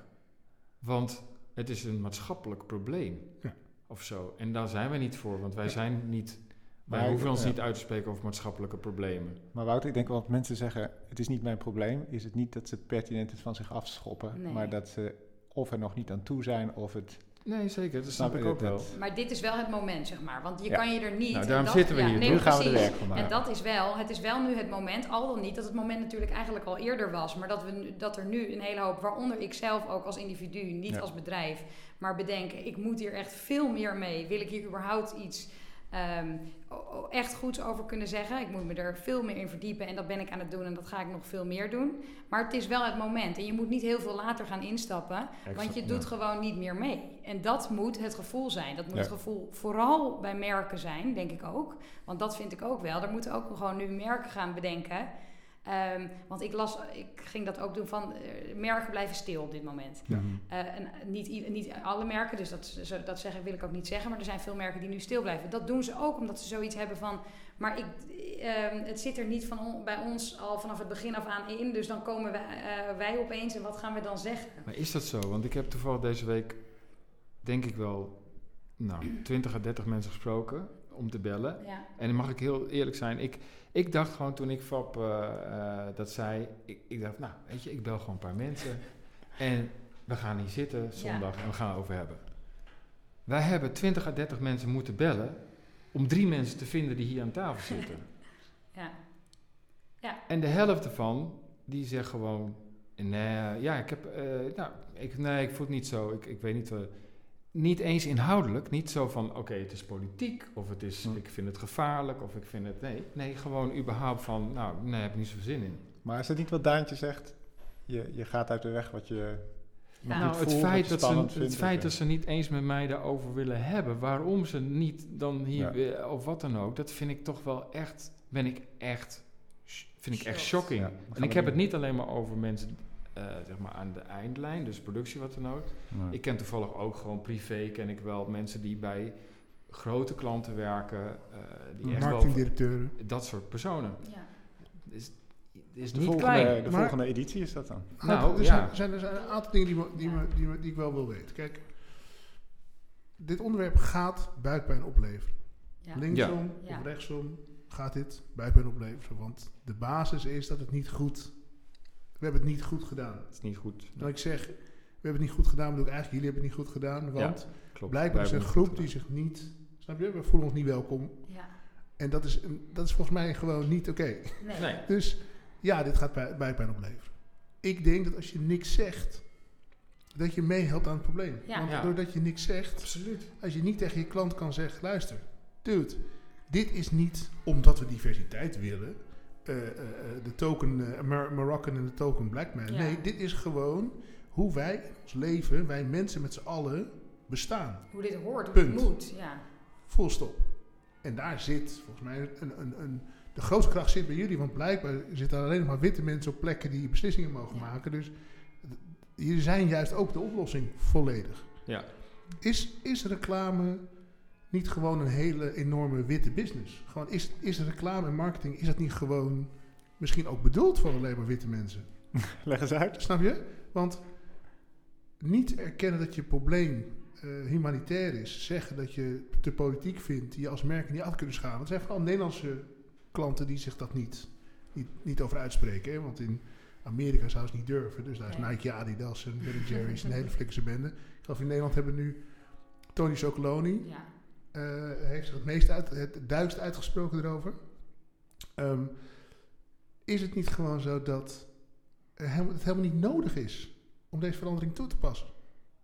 [SPEAKER 3] want het is een maatschappelijk probleem.
[SPEAKER 1] Ja.
[SPEAKER 3] Of zo. En daar zijn wij niet voor, want wij
[SPEAKER 1] Ja.
[SPEAKER 3] zijn niet, wij
[SPEAKER 4] Maar-
[SPEAKER 3] hoeven ons
[SPEAKER 4] ja.
[SPEAKER 3] niet uit te spreken over maatschappelijke problemen.
[SPEAKER 4] Maar Wouter, ik denk wel dat mensen zeggen, het is niet mijn probleem, is het niet dat ze pertinent het van zich afschoppen,
[SPEAKER 2] Nee.
[SPEAKER 4] maar dat ze of er nog niet aan toe zijn of het...
[SPEAKER 3] Nee, zeker, dat snap
[SPEAKER 4] Snap
[SPEAKER 3] ik ook wel.
[SPEAKER 2] Maar dit is wel het moment, zeg maar. Want je
[SPEAKER 4] Ja.
[SPEAKER 2] kan je er niet...
[SPEAKER 3] Nou,
[SPEAKER 2] en
[SPEAKER 3] daarom
[SPEAKER 2] dat-
[SPEAKER 3] zitten we
[SPEAKER 2] ja,
[SPEAKER 3] hier,
[SPEAKER 2] nee,
[SPEAKER 4] nu gaan we er werk van maken.
[SPEAKER 2] En dat is wel, het is wel nu het moment, al dan niet dat het moment natuurlijk eigenlijk al eerder was, maar dat, we, dat er nu een hele hoop, waaronder ik zelf ook als individu, niet
[SPEAKER 4] Ja.
[SPEAKER 2] als bedrijf, maar bedenken, ik moet hier echt veel meer mee. Wil ik hier überhaupt iets ehm, o- echt goeds over kunnen zeggen? Ik moet me er veel meer in verdiepen en dat ben ik aan het doen en dat ga ik nog veel meer doen. Maar het is wel het moment en je moet niet heel veel later gaan instappen, want je doet gewoon niet meer mee. En dat moet het gevoel zijn. Dat moet
[SPEAKER 4] Ja.
[SPEAKER 2] het gevoel vooral bij merken zijn, denk ik ook. Want dat vind ik ook wel. Er moeten ook gewoon nu merken gaan bedenken. Ehm, want ik las, ik ging dat ook doen van eh, merken blijven stil op dit moment.
[SPEAKER 1] Ja.
[SPEAKER 2] Eh, en niet, niet alle merken, dus dat, dat zeggen, wil ik ook niet zeggen. Maar er zijn veel merken die nu stil blijven. Dat doen ze ook omdat ze zoiets hebben van. Maar ik, ehm, het zit er niet van on- bij ons al vanaf het begin af aan in. Dus dan komen wij, eh, wij opeens en wat gaan we dan zeggen?
[SPEAKER 3] Maar is dat zo? Want ik heb toevallig deze week, denk ik wel, nou, 20 à 30 mensen gesproken om te bellen.
[SPEAKER 2] Ja.
[SPEAKER 3] En dan mag ik heel eerlijk zijn, ik, ik dacht gewoon toen ik Fab eh, eh, dat zei, ik, ik dacht, nou, weet je, ik bel gewoon een paar mensen. En we gaan hier zitten zondag en we gaan het over hebben. Wij hebben 20 à 30 mensen moeten bellen om drie mensen te vinden die hier aan tafel zitten.
[SPEAKER 2] Ja.
[SPEAKER 3] En de helft ervan, die zegt gewoon... Nee, ja, ik heb... eh, nou, ik, nee, ik voel het niet zo. Ik, ik weet niet... eh, niet eens inhoudelijk. Niet zo van, oké, het is politiek. Of het is,
[SPEAKER 4] Hm.
[SPEAKER 3] ik vind het gevaarlijk. Of ik vind het... Nee, nee gewoon überhaupt van... Nou, nee, heb ik niet zoveel zin in.
[SPEAKER 4] Maar is dat niet wat Daantje zegt? Je, je gaat uit de weg wat je...
[SPEAKER 2] Ja.
[SPEAKER 3] Nou, het feit,
[SPEAKER 4] je
[SPEAKER 3] dat ze, het
[SPEAKER 4] vindt,
[SPEAKER 3] feit dat ze niet eens met mij daarover willen hebben, waarom ze niet dan hier,
[SPEAKER 4] Ja.
[SPEAKER 3] weer- of wat dan ook, dat vind ik toch wel echt, ben ik echt, vind ik echt shocking.
[SPEAKER 4] Ja,
[SPEAKER 3] en ik heb
[SPEAKER 4] doen.
[SPEAKER 3] het niet alleen maar over mensen, eh, zeg maar aan de eindlijn, dus productie wat dan ook.
[SPEAKER 4] Nee.
[SPEAKER 3] Ik ken toevallig ook gewoon privé, ken ik wel mensen die bij grote klanten werken, eh, die echt wel,
[SPEAKER 1] Marketingdirecteuren.
[SPEAKER 3] dat soort personen.
[SPEAKER 2] Ja.
[SPEAKER 3] Is, is
[SPEAKER 4] de
[SPEAKER 3] niet
[SPEAKER 4] volgende,
[SPEAKER 3] klein.
[SPEAKER 4] de
[SPEAKER 1] Maar-
[SPEAKER 4] volgende editie is dat dan?
[SPEAKER 3] Nou,
[SPEAKER 1] er,
[SPEAKER 3] ja.
[SPEAKER 1] zijn, er, zijn, er zijn een aantal dingen die, me- die, me, die, me- die ik wel wil weten. Kijk, dit onderwerp gaat buikpijn opleveren.
[SPEAKER 2] Ja.
[SPEAKER 1] Linksom
[SPEAKER 2] Ja.
[SPEAKER 1] of rechtsom gaat dit buikpijn opleveren. Want de basis is dat het niet goed... We hebben het niet goed gedaan.
[SPEAKER 3] Het is niet goed.
[SPEAKER 1] Dat ik zeg, we hebben het niet goed gedaan, bedoel ik eigenlijk, jullie hebben het niet goed gedaan. Want
[SPEAKER 3] Klopt.
[SPEAKER 1] blijkbaar is er een groep die zich niet... Snap je? We voelen ons niet welkom.
[SPEAKER 2] Ja.
[SPEAKER 1] En dat is, een- dat is volgens mij gewoon niet oké.
[SPEAKER 2] Nee.
[SPEAKER 1] Dus ja, dit gaat bij- buikpijn opleveren. Ik denk dat als je niks zegt, dat je meehelpt aan het probleem.
[SPEAKER 2] Ja.
[SPEAKER 1] Want
[SPEAKER 3] Ja.
[SPEAKER 1] doordat je niks zegt,
[SPEAKER 3] Absoluut.
[SPEAKER 1] als je niet tegen je klant kan zeggen, luister, dude, dit is niet omdat we diversiteit willen, eh, eh, eh, de token Mar- Moroccan en de token black man.
[SPEAKER 2] Ja.
[SPEAKER 1] Nee, dit is gewoon hoe wij in ons leven, wij mensen met z'n allen, bestaan.
[SPEAKER 2] Hoe dit hoort, hoe
[SPEAKER 1] Punt.
[SPEAKER 2] het moet. Ja.
[SPEAKER 1] Full stop. En daar zit volgens mij een, een, een, de grootste kracht zit bij jullie, want blijkbaar zitten alleen nog maar witte mensen op plekken die beslissingen mogen
[SPEAKER 2] Ja.
[SPEAKER 1] maken. Dus jullie zijn juist ook de oplossing volledig.
[SPEAKER 3] Ja.
[SPEAKER 1] Is, is reclame niet gewoon een hele enorme witte business? Gewoon is, is reclame en marketing, is dat niet gewoon misschien ook bedoeld voor alleen maar witte mensen?
[SPEAKER 4] Leg eens uit.
[SPEAKER 1] Snap je? Want niet erkennen dat je probleem eh, humanitair is, zeggen dat je te politiek vindt, die je als merk niet af kunnen schalen. Dat zijn vooral Nederlandse klanten die zich dat niet, niet, niet over uitspreken. Hè? Want in Amerika zouden ze niet durven. Dus daar is
[SPEAKER 2] Nee.
[SPEAKER 1] Nike, Adidas en Ben Jerry's een hele flikse bende. Ik geloof in Nederland hebben we nu Tony Chocoloni.
[SPEAKER 2] Ja.
[SPEAKER 1] Eh, heeft zich het meest uit, het duidst uitgesproken erover. Ehm, is het niet gewoon zo dat het helemaal niet nodig is om deze verandering toe te passen?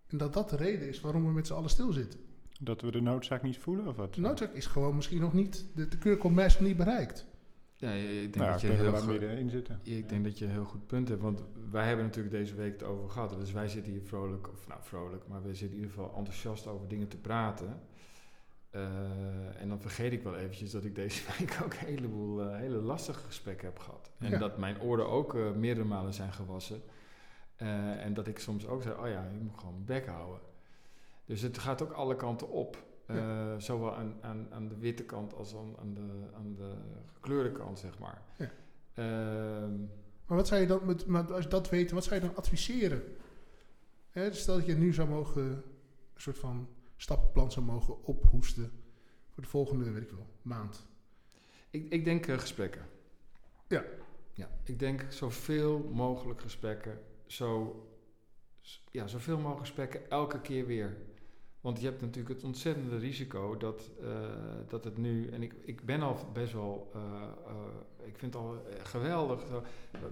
[SPEAKER 1] En dat dat de reden is waarom we met z'n allen stilzitten.
[SPEAKER 4] Dat we de noodzaak niet voelen of wat?
[SPEAKER 1] De noodzaak is gewoon misschien nog niet, de, de keur komt meestal niet bereikt.
[SPEAKER 3] Ja, ik denk
[SPEAKER 4] Nou,
[SPEAKER 3] dat je heel goed...
[SPEAKER 4] middenin zitten.
[SPEAKER 3] Ik denk dat je een heel goed punt hebt, want wij hebben natuurlijk deze week het over gehad. Dus wij zitten hier vrolijk, of nou vrolijk, maar we zitten in ieder geval enthousiast over dingen te praten. Eh, en dan vergeet ik wel eventjes dat ik deze week ook een heleboel eh, hele lastige gesprekken heb gehad. En
[SPEAKER 1] Ja.
[SPEAKER 3] dat mijn oren ook eh, meerdere malen zijn gewassen. En dat ik soms ook zei, oh ja, je moet gewoon bek houden. Dus het gaat ook alle kanten op. Zowel aan, aan, aan de witte kant als aan, aan, de, aan de gekleurde kant, zeg maar.
[SPEAKER 1] Ja.
[SPEAKER 3] Ehm,
[SPEAKER 1] Maar wat zou je dan, met, maar als dat weet, wat zou je dan adviseren? Hè, stel dat je nu zou mogen, een soort van stappenplan zou mogen ophoesten voor de volgende, weet ik wel, maand.
[SPEAKER 3] Ik, ik denk eh, gesprekken.
[SPEAKER 1] Ja.
[SPEAKER 3] Ja, ik denk zoveel mogelijk gesprekken. Zo, ja, zoveel mogelijk gesprekken elke keer weer. Want je hebt natuurlijk het ontzettende risico dat, eh, dat het nu... En ik, ik ben al best wel... eh, ik vind het al geweldig.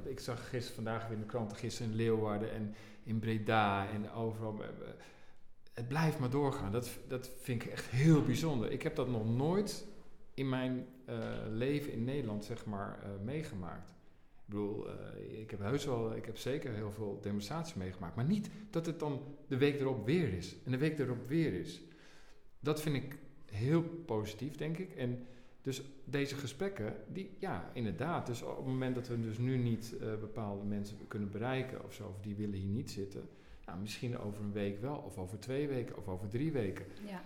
[SPEAKER 3] Ik zag gisteren, vandaag weer in de kranten, gisteren in Leeuwarden en in Breda en overal. Het blijft maar doorgaan. Dat, dat vind ik echt heel bijzonder. Ik heb dat nog nooit in mijn eh, leven in Nederland, zeg maar, eh, meegemaakt. Ik bedoel, eh, ik heb heus wel, ik heb zeker heel veel demonstraties meegemaakt. Maar niet dat het dan de week erop weer is. En de week erop weer is. Dat vind ik heel positief, denk ik. En dus deze gesprekken, die, ja, inderdaad. Dus op het moment dat we dus nu niet bepaalde mensen kunnen bereiken of zo, of die willen hier niet zitten. Ja, misschien over een week wel, of over twee weken, of over drie weken.
[SPEAKER 2] Ja.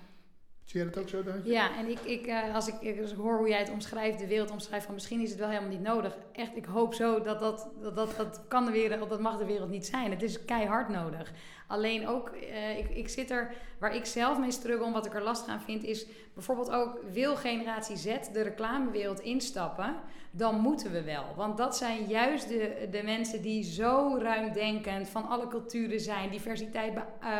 [SPEAKER 1] Zie jij dat ook zo, Daantje?
[SPEAKER 2] Ja, en ik, ik, eh, als, ik, als hoor hoe jij het omschrijft, de wereld omschrijft, van misschien is het wel helemaal niet nodig. Echt, ik hoop zo dat dat, dat, dat, kan de wereld, dat mag de wereld niet zijn. Het is keihard nodig. Alleen ook, eh, ik, ik zit er, waar ik zelf mee struggle wat ik er lastig aan vind, is bijvoorbeeld ook, wil generatie Z de reclamewereld instappen, dan moeten we wel. Want dat zijn juist de, de mensen die zo ruimdenkend van alle culturen zijn, diversiteit eh,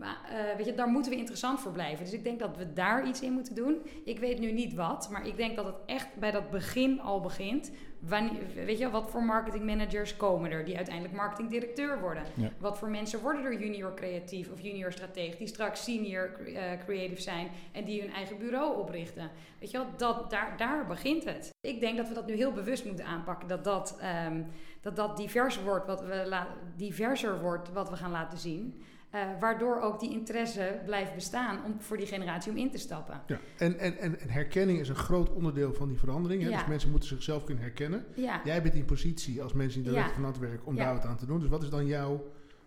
[SPEAKER 2] Maar eh, weet je, daar moeten we interessant voor blijven. Dus ik denk dat we daar iets in moeten doen. Ik weet nu niet wat, maar ik denk dat het echt bij dat begin al begint. Wanneer, weet je, wat voor marketingmanagers komen er die uiteindelijk marketingdirecteur worden?
[SPEAKER 4] Ja.
[SPEAKER 2] Wat voor mensen worden er junior creatief of junior strateeg die straks senior eh, creative zijn en die hun eigen bureau oprichten? Weet je wel, dat, daar, daar begint het. Ik denk dat we dat nu heel bewust moeten aanpakken. Dat dat, ehm, dat, dat divers wordt wat we diverser wordt wat we gaan laten zien. Eh, waardoor ook die interesse blijft bestaan om, voor die generatie om in te stappen.
[SPEAKER 1] Ja. En, en, en, en herkenning is een groot onderdeel van die verandering. Hè?
[SPEAKER 2] Ja.
[SPEAKER 1] Dus mensen moeten zichzelf kunnen herkennen.
[SPEAKER 2] Ja,
[SPEAKER 1] Jij bent in positie als mensen die direct
[SPEAKER 2] Ja.
[SPEAKER 1] van het werk om daar wat aan te doen. Dus wat is dan jouw,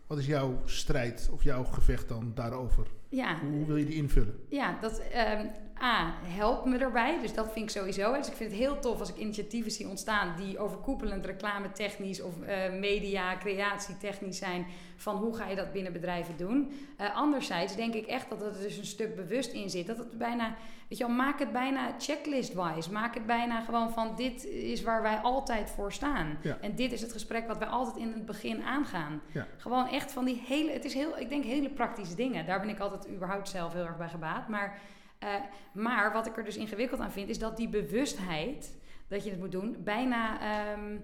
[SPEAKER 1] wat is jouw strijd of jouw gevecht dan daarover?
[SPEAKER 2] Ja.
[SPEAKER 1] Hoe, wil je die invullen?
[SPEAKER 2] Ja, dat ehm, A, helpt me erbij. Dus dat vind ik sowieso. Dus ik vind het heel tof als ik initiatieven zie ontstaan die overkoepelend reclame technisch of eh, media, creatie technisch zijn. Van hoe ga je dat binnen bedrijven doen. Eh, anderzijds denk ik echt dat er dus een stuk bewust in zit. Dat het bijna, weet je wel, maak het bijna checklist-wise. Maak het bijna gewoon van dit is waar wij altijd voor staan.
[SPEAKER 1] Ja.
[SPEAKER 2] En dit is het gesprek wat wij altijd in het begin aangaan.
[SPEAKER 1] Ja.
[SPEAKER 2] Gewoon echt van die hele, het is heel, ik denk hele praktische dingen. Daar ben ik altijd überhaupt zelf heel erg bij gebaat. Maar, eh, maar wat ik er dus ingewikkeld aan vind, is dat die bewustheid dat je het moet doen, bijna, ehm,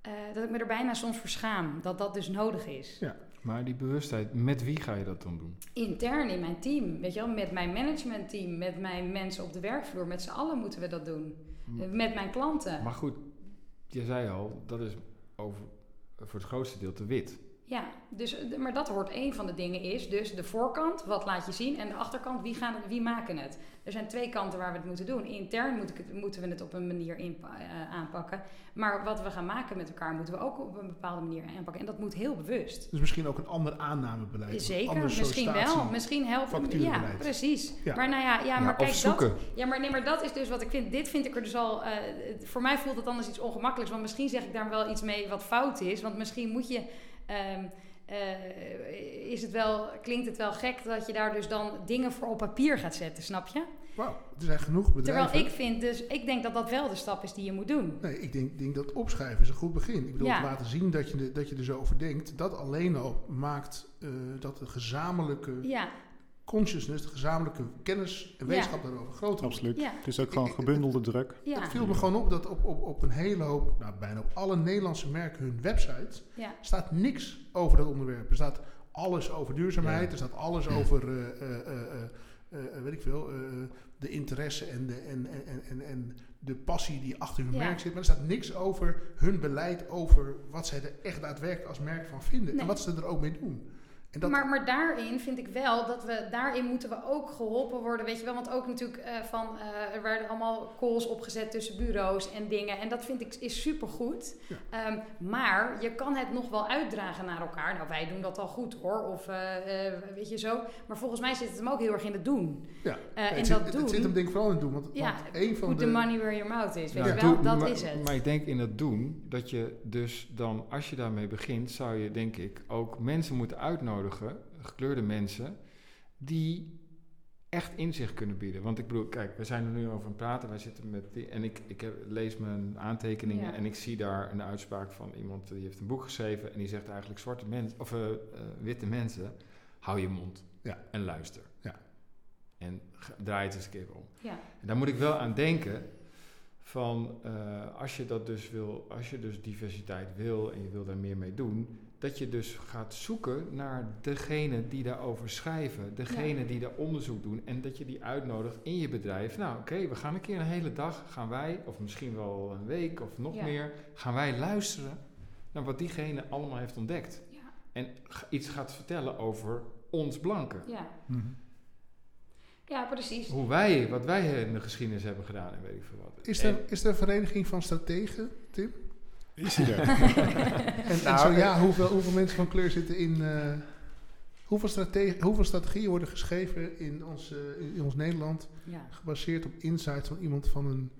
[SPEAKER 2] eh, dat ik me er bijna soms voor schaam. Dat dat dus nodig is.
[SPEAKER 3] Maar die bewustheid, met wie ga je dat dan doen?
[SPEAKER 2] Intern in mijn team, weet je wel, met mijn managementteam, met mijn mensen op de werkvloer, met z'n allen moeten we dat doen. Eh, Met mijn klanten.
[SPEAKER 3] Maar goed, je zei al, dat is over, voor het grootste deel te wit.
[SPEAKER 2] Ja, dus, eh, maar dat hoort een van de dingen is dus de voorkant, wat laat je zien, en de achterkant, wie, gaan het, wie maken het. Er zijn twee kanten waar we het moeten doen. Intern moet ik het, moeten we het op een manier eh, aanpakken, maar wat we gaan maken met elkaar moeten we ook op een bepaalde manier aanpakken. En dat moet heel bewust.
[SPEAKER 1] Dus misschien ook een ander aannamebeleid. een
[SPEAKER 2] Zeker, misschien wel. Misschien helpt het. Ja, precies.
[SPEAKER 1] Ja.
[SPEAKER 2] Maar nou ja, ja, maar kijk, dat, ja, maar, nee, maar dat is dus wat ik vind. Dit vind ik er dus al. eh, voor mij voelt het anders iets ongemakkelijks. Want misschien zeg ik daar wel iets mee wat fout is. Want misschien moet je. Ehm, eh, is het wel, klinkt het wel gek dat je daar dus dan dingen voor op papier gaat zetten, snap je?
[SPEAKER 1] Wauw, er zijn genoeg bedrijven.
[SPEAKER 2] Terwijl ik vind dus, ik denk dat dat wel de stap is die je moet doen.
[SPEAKER 1] Nee, ik denk, denk dat opschrijven is een goed begin. Ik bedoel,
[SPEAKER 2] Ja.
[SPEAKER 1] laten zien dat je, er- dat je er zo over denkt. Dat alleen al maakt eh, dat de gezamenlijke
[SPEAKER 2] Ja,
[SPEAKER 1] consciousness, de gezamenlijke kennis en
[SPEAKER 2] Ja.
[SPEAKER 1] wetenschap daarover groter wordt.
[SPEAKER 4] Absoluut.
[SPEAKER 2] ja,
[SPEAKER 4] Het is ook gewoon gebundelde druk.
[SPEAKER 2] ja,
[SPEAKER 1] Het viel me gewoon op dat op, op, op een hele hoop, nou bijna op alle Nederlandse merken hun website
[SPEAKER 2] ja,
[SPEAKER 1] staat niks over dat onderwerp. Er staat alles over duurzaamheid,
[SPEAKER 3] Ja.
[SPEAKER 1] er staat alles over, eh, eh, eh, eh, eh, weet ik veel, eh, de interesse en de, en, en, en, en de passie die achter hun
[SPEAKER 2] Ja.
[SPEAKER 1] merk zit. Maar er staat niks over hun beleid, over wat zij er echt daadwerkelijk als merk van vinden. En wat ze er ook mee doen. En dat,
[SPEAKER 2] Maar, maar daarin vind ik wel dat we, daarin moeten we ook geholpen worden, weet je wel. Want ook natuurlijk eh, van, eh, er werden allemaal calls opgezet tussen bureaus en dingen. En dat vind ik is supergoed.
[SPEAKER 1] Ja.
[SPEAKER 2] Ehm, maar je kan het nog wel uitdragen naar elkaar. Nou, wij doen dat al goed hoor. Of eh, eh, weet je zo. Maar volgens mij zit het hem ook heel erg in het doen.
[SPEAKER 1] ja,
[SPEAKER 2] Eh,
[SPEAKER 1] Nee,
[SPEAKER 2] en
[SPEAKER 1] het,
[SPEAKER 2] dat
[SPEAKER 1] zit, het,
[SPEAKER 2] doen,
[SPEAKER 1] het zit hem denk ik vooral in het doen. Want,
[SPEAKER 2] ja,
[SPEAKER 1] want een van
[SPEAKER 2] put
[SPEAKER 1] de...
[SPEAKER 2] the money where your mouth is. Weet
[SPEAKER 3] Ja,
[SPEAKER 2] je wel, dat
[SPEAKER 3] maar,
[SPEAKER 2] is het.
[SPEAKER 3] Maar ik denk in dat doen, dat je dus dan, als je daarmee begint, zou je denk ik ook mensen moeten uitnodigen, gekleurde mensen, die echt inzicht kunnen bieden. Want ik bedoel, kijk, we zijn er nu over aan het praten, wij zitten met die, en ik, ik heb, lees mijn aantekeningen
[SPEAKER 2] Ja.
[SPEAKER 3] en ik zie daar een uitspraak van iemand die heeft een boek geschreven en die zegt eigenlijk zwarte mensen, of eh, eh, witte mensen, hou je mond
[SPEAKER 1] Ja.
[SPEAKER 3] en luister.
[SPEAKER 1] Ja.
[SPEAKER 3] En draai het eens een keer om.
[SPEAKER 2] Ja,
[SPEAKER 3] En daar moet ik wel aan denken van eh, als je dat dus wil, als je dus diversiteit wil en je wil daar meer mee doen, dat je dus gaat zoeken naar degene die daarover schrijven, degene die daar onderzoek doen en dat je die uitnodigt in je bedrijf. Nou, oké, we gaan een keer een hele dag, gaan wij, of misschien wel een week of nog
[SPEAKER 2] Ja.
[SPEAKER 3] meer, gaan wij luisteren naar wat diegene allemaal heeft ontdekt.
[SPEAKER 2] ja,
[SPEAKER 3] En iets gaat vertellen over ons blanken.
[SPEAKER 2] ja.
[SPEAKER 4] Mhm.
[SPEAKER 2] ja, precies.
[SPEAKER 3] Hoe wij, wat wij in de geschiedenis hebben gedaan en weet ik veel wat.
[SPEAKER 1] Is
[SPEAKER 3] En-
[SPEAKER 1] er, is er een vereniging van strategen, Tim?
[SPEAKER 4] Is hij er?
[SPEAKER 1] En, en
[SPEAKER 4] Nou,
[SPEAKER 1] zo
[SPEAKER 4] eh,
[SPEAKER 1] ja, hoeveel, hoeveel mensen van kleur zitten in... eh, hoeveel, strate- hoeveel strategieën worden geschreven in ons, eh, in ons Nederland...
[SPEAKER 2] Ja.
[SPEAKER 1] gebaseerd op insights van iemand van een,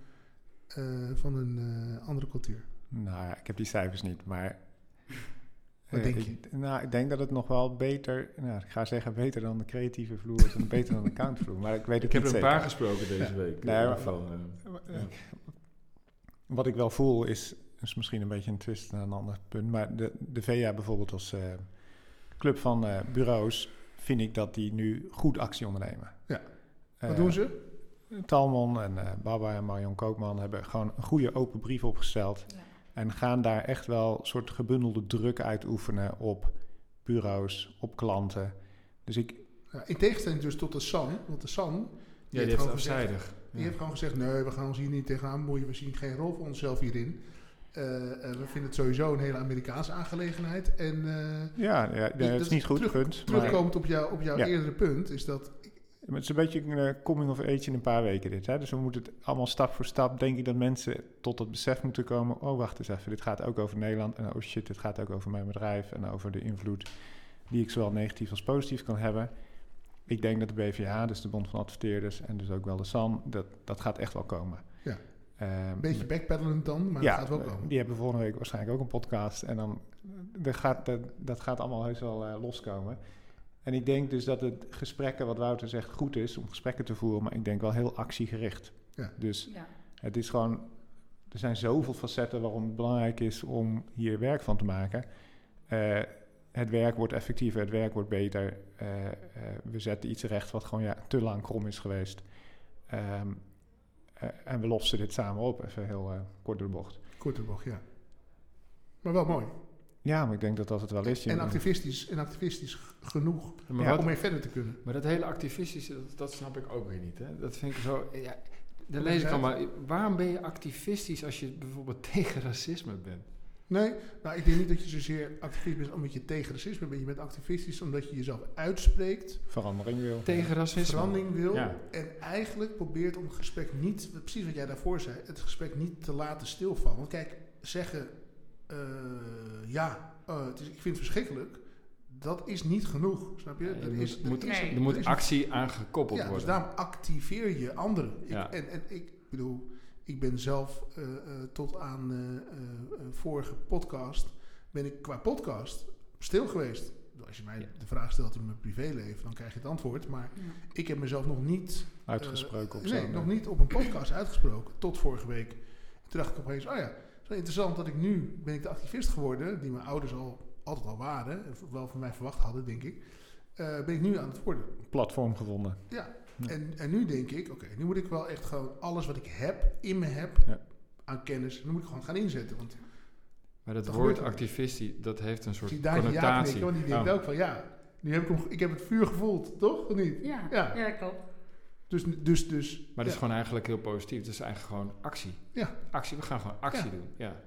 [SPEAKER 1] eh, van een eh, andere cultuur?
[SPEAKER 4] Nou ja, ik heb die cijfers niet, maar...
[SPEAKER 1] Wat
[SPEAKER 4] eh,
[SPEAKER 1] denk
[SPEAKER 4] ik,
[SPEAKER 1] je?
[SPEAKER 4] Nou, ik denk dat het nog wel beter... Nou, ik ga zeggen beter dan de creatieve vloer is en beter dan de accountvloer, maar ik weet het
[SPEAKER 3] Ik heb
[SPEAKER 4] niet
[SPEAKER 3] er een paar gesproken deze
[SPEAKER 4] Ja.
[SPEAKER 3] week.
[SPEAKER 4] Nee,
[SPEAKER 3] eh,
[SPEAKER 4] maar-
[SPEAKER 3] van, eh,
[SPEAKER 4] Ik- Wat ik wel voel is, is misschien een beetje een twist naar een ander punt, maar de, de VA bijvoorbeeld als eh, club van eh, bureaus vind ik dat die nu goed actie ondernemen.
[SPEAKER 1] Ja.
[SPEAKER 4] Eh,
[SPEAKER 1] Wat doen ze?
[SPEAKER 4] Talmon en eh, Baba en Marion Koopman hebben gewoon een goede open brief opgesteld.
[SPEAKER 2] Ja.
[SPEAKER 4] En gaan daar echt wel een soort gebundelde druk uitoefenen op bureaus, op klanten. Dus ik,
[SPEAKER 1] Ja, in tegenstelling dus tot de SAN. Want de SAN
[SPEAKER 3] Ja, die
[SPEAKER 1] heeft gewoon gezegd-
[SPEAKER 3] afzijdig.
[SPEAKER 1] die heeft gewoon gezegd... nee, we gaan ons hier niet tegenaan bemoeien. We zien geen rol voor onszelf hierin. Eh, eh, we vinden het sowieso een hele Amerikaanse aangelegenheid. En eh,
[SPEAKER 4] ja, ja,
[SPEAKER 1] Dus
[SPEAKER 4] dat is niet goed,
[SPEAKER 1] terug-
[SPEAKER 4] punt. Maar,
[SPEAKER 1] terugkomend op, jou, op jouw
[SPEAKER 4] Ja.
[SPEAKER 1] eerdere punt... is dat
[SPEAKER 4] het is een beetje een coming of age in een paar weken dit. Hè? Dus we moeten het allemaal stap voor stap, denk ik dat mensen tot het besef moeten komen... oh, wacht eens even, dit gaat ook over Nederland. En oh shit, dit gaat ook over mijn bedrijf en over de invloed... die ik zowel negatief als positief kan hebben. Ik denk dat de BVA, dus de Bond van Adverteerders... en dus ook wel de SAN, dat, dat gaat echt wel komen. Ehm,
[SPEAKER 1] een beetje backpedalend dan, maar
[SPEAKER 4] ja,
[SPEAKER 1] het gaat wel komen.
[SPEAKER 4] die hebben volgende week waarschijnlijk ook een podcast. En dan dat gaat, dat, dat gaat allemaal heus wel eh, loskomen. En ik denk dus dat het gesprekken, wat Wouter zegt, goed is om gesprekken te voeren. Maar ik denk wel heel actiegericht.
[SPEAKER 1] Ja.
[SPEAKER 4] Dus
[SPEAKER 2] Ja.
[SPEAKER 4] het is gewoon... Er zijn zoveel facetten waarom het belangrijk is om hier werk van te maken. Eh, het werk wordt effectiever, het werk wordt beter. Eh, eh, we zetten iets recht wat gewoon ja, te lang krom is geweest. Ehm, eh, en we lossen dit samen op, even heel eh, kort door de bocht.
[SPEAKER 1] Korte bocht, ja. Maar wel mooi.
[SPEAKER 4] Ja, maar ik denk dat dat het wel is.
[SPEAKER 1] En activistisch, en activistisch genoeg
[SPEAKER 3] Maar,
[SPEAKER 4] Ja,
[SPEAKER 3] wat-
[SPEAKER 1] om mee verder te kunnen.
[SPEAKER 3] maar dat hele activistische, dat, dat snap ik ook weer niet. Hè? Dat vind ik zo... Ja, dan lees ik maar... Waarom ben je activistisch als je bijvoorbeeld tegen racisme bent?
[SPEAKER 1] Nee, nou, ik denk niet dat je zozeer activistisch bent omdat je tegen racisme bent. Je bent activistisch omdat je jezelf uitspreekt,
[SPEAKER 4] verandering wil.
[SPEAKER 3] Tegen racisme?
[SPEAKER 1] verandering wil.
[SPEAKER 3] Ja.
[SPEAKER 1] En eigenlijk probeert om het gesprek niet, precies wat jij daarvoor zei, het gesprek niet te laten stilvallen. Want kijk, zeggen, eh, ja, eh, het is, ik vind het verschrikkelijk, dat is niet genoeg, snap je?
[SPEAKER 3] Ja,
[SPEAKER 1] er is,
[SPEAKER 3] moet- moet-
[SPEAKER 1] er is
[SPEAKER 3] Er moet actie aan gekoppeld
[SPEAKER 1] Ja, dus
[SPEAKER 3] worden.
[SPEAKER 1] daarom activeer je anderen. Ik,
[SPEAKER 3] Ja.
[SPEAKER 1] en, en ik bedoel, ik ben zelf eh, eh, tot aan eh, vorige podcast, ben ik qua podcast stil geweest. Als je mij
[SPEAKER 3] Ja.
[SPEAKER 1] de vraag stelt in mijn privéleven, dan krijg je het antwoord. Maar ik heb mezelf nog niet,
[SPEAKER 4] Uitgesproken op
[SPEAKER 1] nee, nog niet op een podcast uitgesproken, tot vorige week. Toen dacht ik opeens, oh ja, zo interessant dat ik nu, ben ik de activist geworden, die mijn ouders al altijd al waren, en wel van mij verwacht hadden, denk ik. Eh, ben ik nu aan het worden.
[SPEAKER 4] platform gevonden.
[SPEAKER 1] Ja,
[SPEAKER 4] Ja.
[SPEAKER 1] En, en nu denk ik, oké, nu moet ik wel echt gewoon alles wat ik heb, in me heb,
[SPEAKER 4] Ja.
[SPEAKER 1] aan kennis, nu moet ik gewoon gaan inzetten. Want
[SPEAKER 3] Maar dat
[SPEAKER 1] Dat
[SPEAKER 3] woord activistie, dat heeft een
[SPEAKER 1] ik
[SPEAKER 3] soort
[SPEAKER 1] zie daar ja
[SPEAKER 3] connotatie.
[SPEAKER 1] want die denkt
[SPEAKER 3] Oh.
[SPEAKER 1] ook van, ja, nu heb ik, hem, ik heb het vuur gevoeld, toch? Of niet?
[SPEAKER 2] Ja,
[SPEAKER 1] Ja.
[SPEAKER 2] ja. klopt.
[SPEAKER 1] Dus, dus, dus
[SPEAKER 3] Maar dat
[SPEAKER 1] ja.
[SPEAKER 3] is gewoon eigenlijk heel positief. Het is eigenlijk gewoon actie.
[SPEAKER 1] Ja.
[SPEAKER 3] Actie, we gaan gewoon actie
[SPEAKER 1] Ja.
[SPEAKER 3] doen. Ja.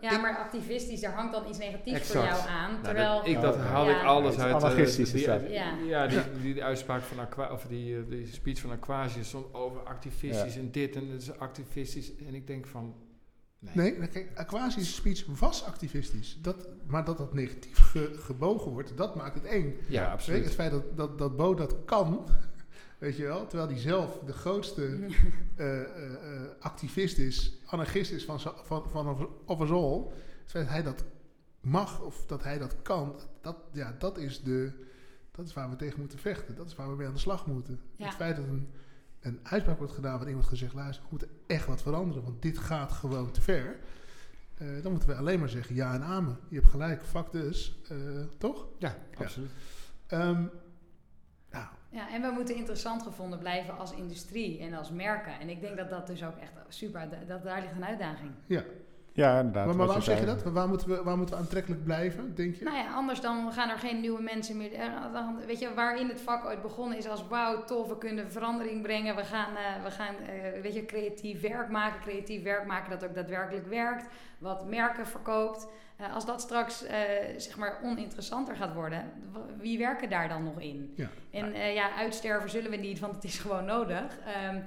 [SPEAKER 1] Ja,
[SPEAKER 2] maar activistisch, daar hangt dan iets negatiefs voor jou aan.
[SPEAKER 3] Nou,
[SPEAKER 2] terwijl,
[SPEAKER 3] dat, ik, dat haal
[SPEAKER 2] Ja.
[SPEAKER 3] ik alles uit. eh,
[SPEAKER 4] anarchistisch
[SPEAKER 3] die,
[SPEAKER 4] dat.
[SPEAKER 2] Ja.
[SPEAKER 3] ja, die, die, die uitspraak van Aqua, of die, eh, die speech van Aquasius stond over activistisch en dit en het is activistisch. En ik denk van, nee.
[SPEAKER 1] Nee, kijk, Aquasi's speech was activistisch. Dat, maar dat dat negatief ge- gebogen wordt, dat maakt het eng.
[SPEAKER 3] Ja,
[SPEAKER 1] Weet,
[SPEAKER 3] absoluut.
[SPEAKER 1] het feit dat, dat, dat Bo dat kan, weet je wel, terwijl hij zelf de grootste eh, eh, eh, activist is, anarchist is van, van, van of us all. Het feit dat hij dat mag of dat hij dat kan, dat, ja, dat, is de, dat is waar we tegen moeten vechten. Dat is waar we mee aan de slag moeten.
[SPEAKER 2] Ja.
[SPEAKER 1] Het feit dat een, een uitspraak wordt gedaan waar iemand gezegd, luister, we moeten echt wat veranderen, want dit gaat gewoon te ver. Eh, dan moeten we alleen maar zeggen ja en amen. Je hebt gelijk, fuck dus. Eh, toch?
[SPEAKER 3] Ja, absoluut.
[SPEAKER 1] Ehm,
[SPEAKER 2] Ja, en we moeten interessant gevonden blijven als industrie en als merken. En ik denk dat dat dus ook echt super, dat daar ligt een uitdaging.
[SPEAKER 4] Ja, inderdaad.
[SPEAKER 1] maar, waarom zeg je dat? Waar moeten, we, waar moeten we aantrekkelijk blijven, denk je?
[SPEAKER 2] Nou ja, anders dan gaan er geen nieuwe mensen meer. eh, dan- Weet je, waarin het vak ooit begonnen is als wauw, tof, we kunnen verandering brengen. We gaan, eh, we gaan eh, weet je, creatief werk maken. Creatief werk maken dat ook daadwerkelijk werkt. Wat merken verkoopt. Eh, als dat straks eh, zeg maar oninteressanter gaat worden, wie werken daar dan nog in?
[SPEAKER 1] Ja.
[SPEAKER 2] En eh, ja, uitsterven zullen we niet, want het is gewoon nodig. Ehm,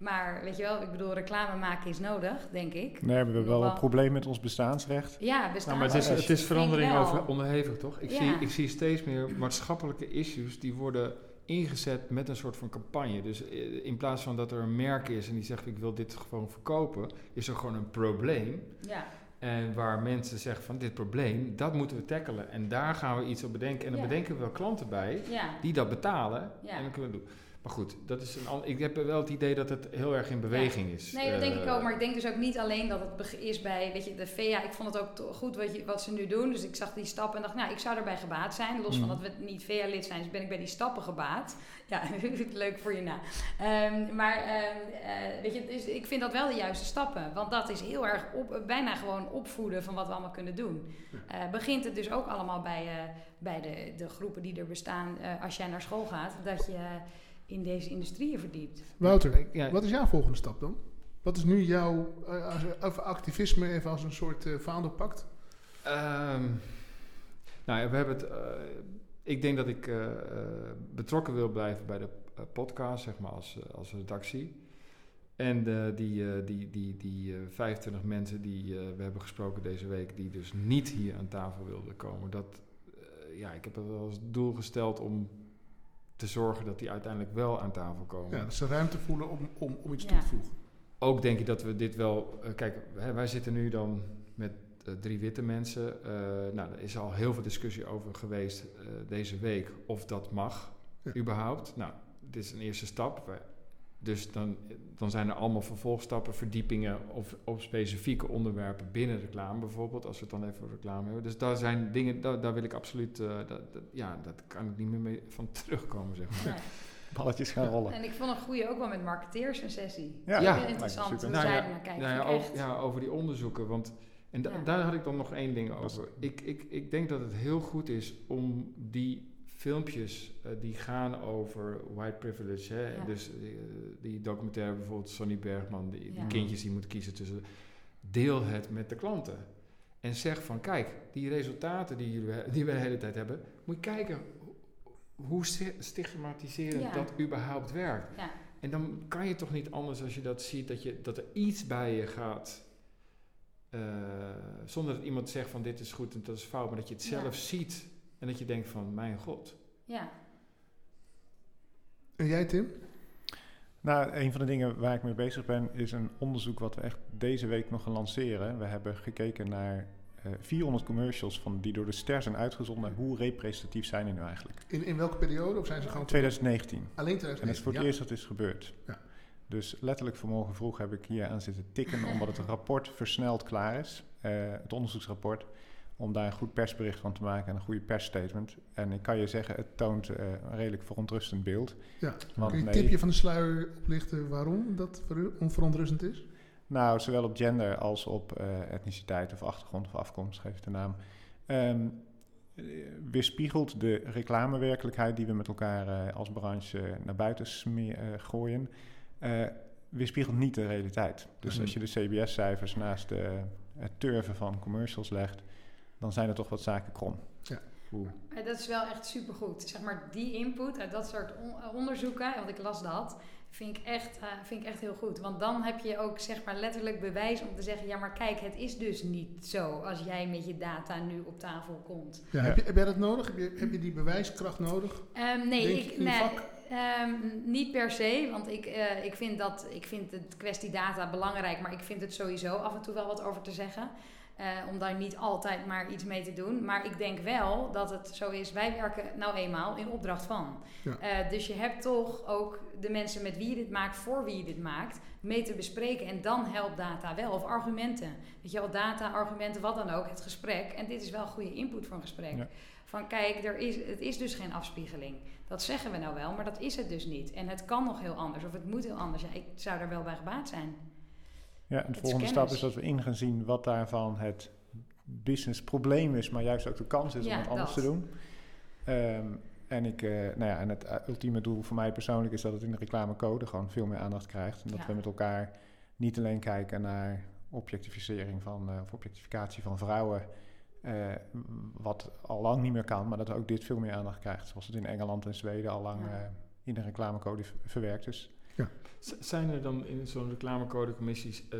[SPEAKER 2] maar weet je wel, ik bedoel, reclame maken is nodig, denk ik.
[SPEAKER 4] Nee, we hebben wel
[SPEAKER 2] Wel-
[SPEAKER 4] een probleem met ons bestaansrecht.
[SPEAKER 2] Ja, bestaan.
[SPEAKER 3] Nou, maar het is, het is verandering over onderhevig, toch? Ik,
[SPEAKER 2] Ja.
[SPEAKER 3] zie, ik zie steeds meer maatschappelijke issues die worden ingezet met een soort van campagne. Dus eh, in plaats van dat er een merk is en die zegt ik wil dit gewoon verkopen, is er gewoon een probleem.
[SPEAKER 2] Ja.
[SPEAKER 3] En waar mensen zeggen van dit probleem, dat moeten we tackelen. En daar gaan we iets op bedenken. En dan
[SPEAKER 2] Ja.
[SPEAKER 3] bedenken we wel klanten bij
[SPEAKER 2] Ja.
[SPEAKER 3] die dat betalen.
[SPEAKER 2] Ja.
[SPEAKER 3] En dan kunnen we het doen. Maar goed, dat is een ik heb wel het idee dat het heel erg in beweging is.
[SPEAKER 2] Nee, dat denk ik
[SPEAKER 3] Eh,
[SPEAKER 2] ook. Maar ik denk dus ook niet alleen dat het is bij, weet je, de VEA. Ik vond het ook goed wat, je, wat ze nu doen. Dus ik zag die stappen en dacht, nou, ik zou erbij gebaat zijn. Los van
[SPEAKER 4] Mhm.
[SPEAKER 2] dat we niet VEA-lid zijn, dus ben ik bij die stappen gebaat. Ja, leuk voor je na. Ehm, maar ehm, eh, weet je, dus ik vind dat wel de juiste stappen. Want dat is heel erg op, bijna gewoon opvoeden van wat we allemaal kunnen doen. Eh, begint het dus ook allemaal bij, eh, bij de, de groepen die er bestaan eh, als jij naar school gaat. Dat je in deze industrieën verdiept.
[SPEAKER 1] Wouter,
[SPEAKER 3] ik- ja,
[SPEAKER 1] wat is jouw volgende stap dan? Wat is nu jouw eh, activisme even als een soort uh, vaandelpact?
[SPEAKER 3] Ehm, nou ja, we hebben het. eh, ik denk dat ik eh, eh, betrokken wil blijven bij de eh, podcast, zeg maar, als, eh, als redactie. En eh, die, eh, die, die, die eh, 25 mensen die eh, we hebben gesproken deze week, die dus niet hier aan tafel wilden komen, dat, eh, ja, ik heb het wel als doel gesteld om te zorgen dat die uiteindelijk wel aan tafel komen.
[SPEAKER 1] Ja, dat ze ruimte voelen om, om, om iets
[SPEAKER 2] Ja.
[SPEAKER 1] toe te voegen.
[SPEAKER 3] Ook denk ik dat we dit wel. eh, kijk, hè, wij zitten nu dan met eh, drie witte mensen. Eh, nou, er is al heel veel discussie over geweest eh, deze week of dat mag,
[SPEAKER 1] Ja.
[SPEAKER 3] überhaupt. Nou, dit is een eerste stap. Wij- Dus dan, dan zijn er allemaal vervolgstappen, verdiepingen of op specifieke onderwerpen binnen reclame bijvoorbeeld, als we het dan even over reclame hebben. Dus daar zijn dingen, daar, daar wil ik absoluut, eh, dat, dat- ja, dat kan ik niet meer mee van terugkomen, zeg maar.
[SPEAKER 4] Balletjes gaan rollen.
[SPEAKER 2] En ik vond een goede ook wel met marketeers een sessie.
[SPEAKER 4] Ja,
[SPEAKER 2] interessant hoe
[SPEAKER 3] Nou
[SPEAKER 2] zij
[SPEAKER 3] ja,
[SPEAKER 2] naar kijken.
[SPEAKER 3] Nou ja, over,
[SPEAKER 2] echt.
[SPEAKER 3] ja, over die onderzoeken. Want, en da-
[SPEAKER 2] Ja.
[SPEAKER 3] daar had ik dan nog één ding over. Ik, ik, ik denk dat het heel goed is om die filmpjes eh, die gaan over white privilege. Hè?
[SPEAKER 2] Ja.
[SPEAKER 3] Dus eh, die documentaire bijvoorbeeld Sonny Bergman, die, die kindjes die moeten kiezen tussen. Deel het met de klanten. En zeg van, kijk, die resultaten die, jullie, he- die we de hele tijd hebben, moet je kijken hoe- hoe sti- stigmatiserend
[SPEAKER 2] Ja.
[SPEAKER 3] dat überhaupt werkt. En dan kan je toch niet anders als je dat ziet, dat, je, dat er iets bij je gaat. eh, zonder dat iemand zegt van dit is goed en dat is fout, maar dat je het zelf ziet en dat je denkt van mijn god.
[SPEAKER 2] Ja.
[SPEAKER 1] En jij Tim?
[SPEAKER 4] Nou, een van de dingen waar ik mee bezig ben is een onderzoek wat we echt deze week nog gaan lanceren. We hebben gekeken naar eh 400 commercials van die door de ster zijn uitgezonden. Hoe representatief zijn die nu eigenlijk?
[SPEAKER 1] In, in welke periode? Of zijn ze gewoon...
[SPEAKER 4] 2019.
[SPEAKER 1] Alleen
[SPEAKER 4] En dat is
[SPEAKER 1] 2019?
[SPEAKER 4] voor het
[SPEAKER 1] ja.
[SPEAKER 4] eerst dat dit is gebeurd.
[SPEAKER 1] Ja.
[SPEAKER 4] Dus letterlijk vanmorgen vroeg heb ik hier aan zitten tikken omdat het rapport versneld klaar is. Eh, het onderzoeksrapport. Om daar een goed persbericht van te maken en een goede persstatement. En ik kan je zeggen, het toont eh, een redelijk verontrustend beeld.
[SPEAKER 1] Ja.
[SPEAKER 4] Want
[SPEAKER 1] Kun je een
[SPEAKER 4] nee,
[SPEAKER 1] tipje van de sluier oplichten waarom dat onverontrustend is?
[SPEAKER 4] Nou, zowel op gender als op eh, etniciteit of achtergrond of afkomst, geef het de naam. Eh, weerspiegelt de reclamewerkelijkheid die we met elkaar eh, als branche naar buiten gooien, weerspiegelt niet de realiteit. Dus
[SPEAKER 3] Mhm.
[SPEAKER 4] als je de CBS-cijfers naast de, het turven van commercials legt, dan zijn er toch wat zaken krom.
[SPEAKER 3] Oeh.
[SPEAKER 2] Maar dat is wel echt supergoed. Zeg maar die input uit dat soort eh, onderzoeken, want ik las dat, vind ik, echt, eh, vind ik echt heel goed. Want dan heb je ook zeg maar letterlijk bewijs om te zeggen, ja maar kijk, het is dus niet zo als jij met je data nu op tafel komt.
[SPEAKER 1] Ja,
[SPEAKER 4] Ja.
[SPEAKER 1] Heb, je, heb jij dat nodig? Heb je, heb je die bewijskracht nodig?
[SPEAKER 2] Ehm, nee,
[SPEAKER 1] Denk
[SPEAKER 2] ik, nee
[SPEAKER 1] vak?
[SPEAKER 2] ehm, niet per se, want ik, eh, ik, vind dat, ik vind het kwestie data belangrijk, maar ik vind het sowieso af en toe wel wat over te zeggen. Eh, om daar niet altijd maar iets mee te doen. Maar ik denk wel dat het zo is. Wij werken nou eenmaal in opdracht van.
[SPEAKER 1] Ja.
[SPEAKER 2] Eh, dus je hebt toch ook de mensen met wie je dit maakt, voor wie je dit maakt, mee te bespreken. En dan helpt data wel. Of argumenten. Weet je wel, data, argumenten, wat dan ook. Het gesprek. En dit is wel goede input voor een gesprek.
[SPEAKER 4] Ja.
[SPEAKER 2] Van kijk, er is, het is dus geen afspiegeling. Dat zeggen we nou wel, maar dat is het dus niet. En het kan nog heel anders. Of het moet heel anders. Ja, ik zou daar wel bij gebaat zijn.
[SPEAKER 4] Ja, en de
[SPEAKER 2] is
[SPEAKER 4] volgende stap is dat we in gaan zien wat daarvan het businessprobleem is, maar juist ook de kans is
[SPEAKER 2] Ja,
[SPEAKER 4] om het anders
[SPEAKER 2] dat.
[SPEAKER 4] te doen. Ehm, en, ik, eh, nou ja, en het ultieme doel voor mij persoonlijk is dat het in de reclamecode gewoon veel meer aandacht krijgt. En dat
[SPEAKER 2] Ja.
[SPEAKER 4] we met elkaar niet alleen kijken naar objectificering van, eh, of objectificatie van vrouwen, eh, wat al lang niet meer kan, maar dat ook dit veel meer aandacht krijgt. Zoals het in Engeland en Zweden al lang
[SPEAKER 2] Ja.
[SPEAKER 4] in de reclamecode verwerkt is.
[SPEAKER 3] Z- Zijn er dan in zo'n reclamecodecommissies, eh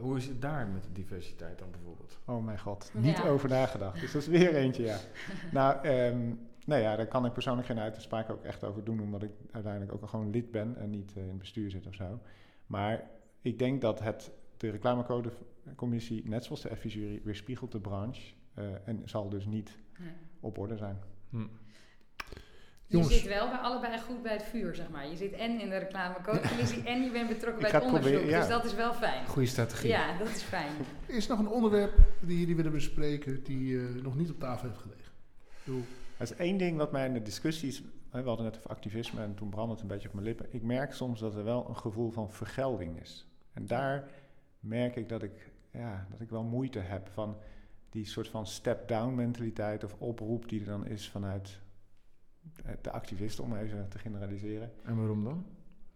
[SPEAKER 3] hoe is het daar met de diversiteit dan bijvoorbeeld?
[SPEAKER 4] Oh mijn god, niet
[SPEAKER 2] Ja.
[SPEAKER 4] over nagedacht. Dus dat is weer eentje, ja. nou, ehm, nou ja, daar kan ik persoonlijk geen uitspraak ook echt over doen, omdat ik uiteindelijk ook al gewoon lid ben en niet eh, in het bestuur zit of zo. Maar ik denk dat het, de reclamecodecommissie, net zoals de adviesjury, weerspiegelt de branche eh, en zal dus niet
[SPEAKER 2] Nee.
[SPEAKER 4] op orde zijn.
[SPEAKER 3] Hm.
[SPEAKER 2] Je zit wel bij allebei goed bij het vuur, zeg maar. Je zit en in de reclamecommissie en je bent betrokken bij het onderzoek.
[SPEAKER 4] proberen, ja.
[SPEAKER 2] Dus dat is wel fijn.
[SPEAKER 3] Goede strategie.
[SPEAKER 2] Ja, dat is fijn.
[SPEAKER 1] Is er nog een onderwerp die jullie willen bespreken die eh, nog niet op tafel heeft gelegen? Bedoel,
[SPEAKER 4] Er is één ding wat mij in de discussies... hè, We hadden net over activisme en toen brandde het een beetje op mijn lippen. Ik merk soms dat er wel een gevoel van vergelding is. En daar merk ik dat ik, ja, dat ik wel moeite heb van die soort van step-down mentaliteit of oproep die er dan is vanuit eh, de activisten, om even te generaliseren.
[SPEAKER 3] En waarom dan?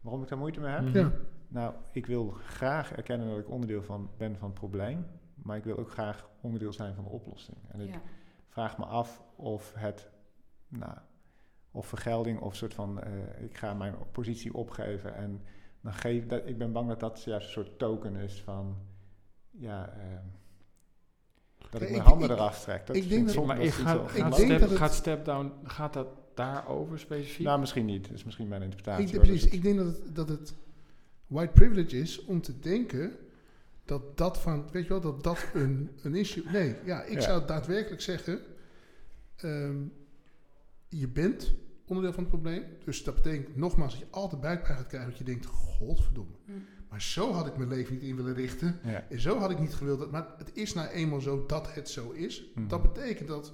[SPEAKER 4] Waarom ik daar moeite mee heb?
[SPEAKER 3] Mhm.
[SPEAKER 1] Ja,
[SPEAKER 4] Nou, ik wil graag erkennen dat ik onderdeel van ben van het probleem, maar ik wil ook graag onderdeel zijn van de oplossing. En ik
[SPEAKER 2] Ja.
[SPEAKER 4] vraag me af of het, nou, of vergelding of soort van, eh, ik ga mijn positie opgeven en dan geef dat, ik ben bang dat dat juist een soort token is van, ja, ehm, dat ik mijn handen
[SPEAKER 1] ik-
[SPEAKER 4] eraf trek. Dat
[SPEAKER 1] ik denk dat-
[SPEAKER 3] Maar step, gaat step down, gaat dat daarover specifiek?
[SPEAKER 4] Nou, misschien niet. Dat is misschien mijn interpretatie.
[SPEAKER 1] ik,
[SPEAKER 4] hoor.
[SPEAKER 1] precies.
[SPEAKER 4] Het-
[SPEAKER 1] Ik denk dat het, dat het white privilege is om te denken dat dat van, weet je wel, dat dat een, een issue... Nee, ja, ik
[SPEAKER 4] Ja.
[SPEAKER 1] zou daadwerkelijk zeggen, ehm, je bent onderdeel van het probleem. Dus dat betekent nogmaals dat je altijd buikpijn gaat krijgen, dat je denkt, godverdomme.
[SPEAKER 2] Hm.
[SPEAKER 1] Maar zo had ik mijn leven niet in willen richten.
[SPEAKER 4] ja.
[SPEAKER 1] En zo had ik niet gewild. Dat, maar het is nou eenmaal zo dat het zo is.
[SPEAKER 4] Mhm.
[SPEAKER 1] Dat betekent dat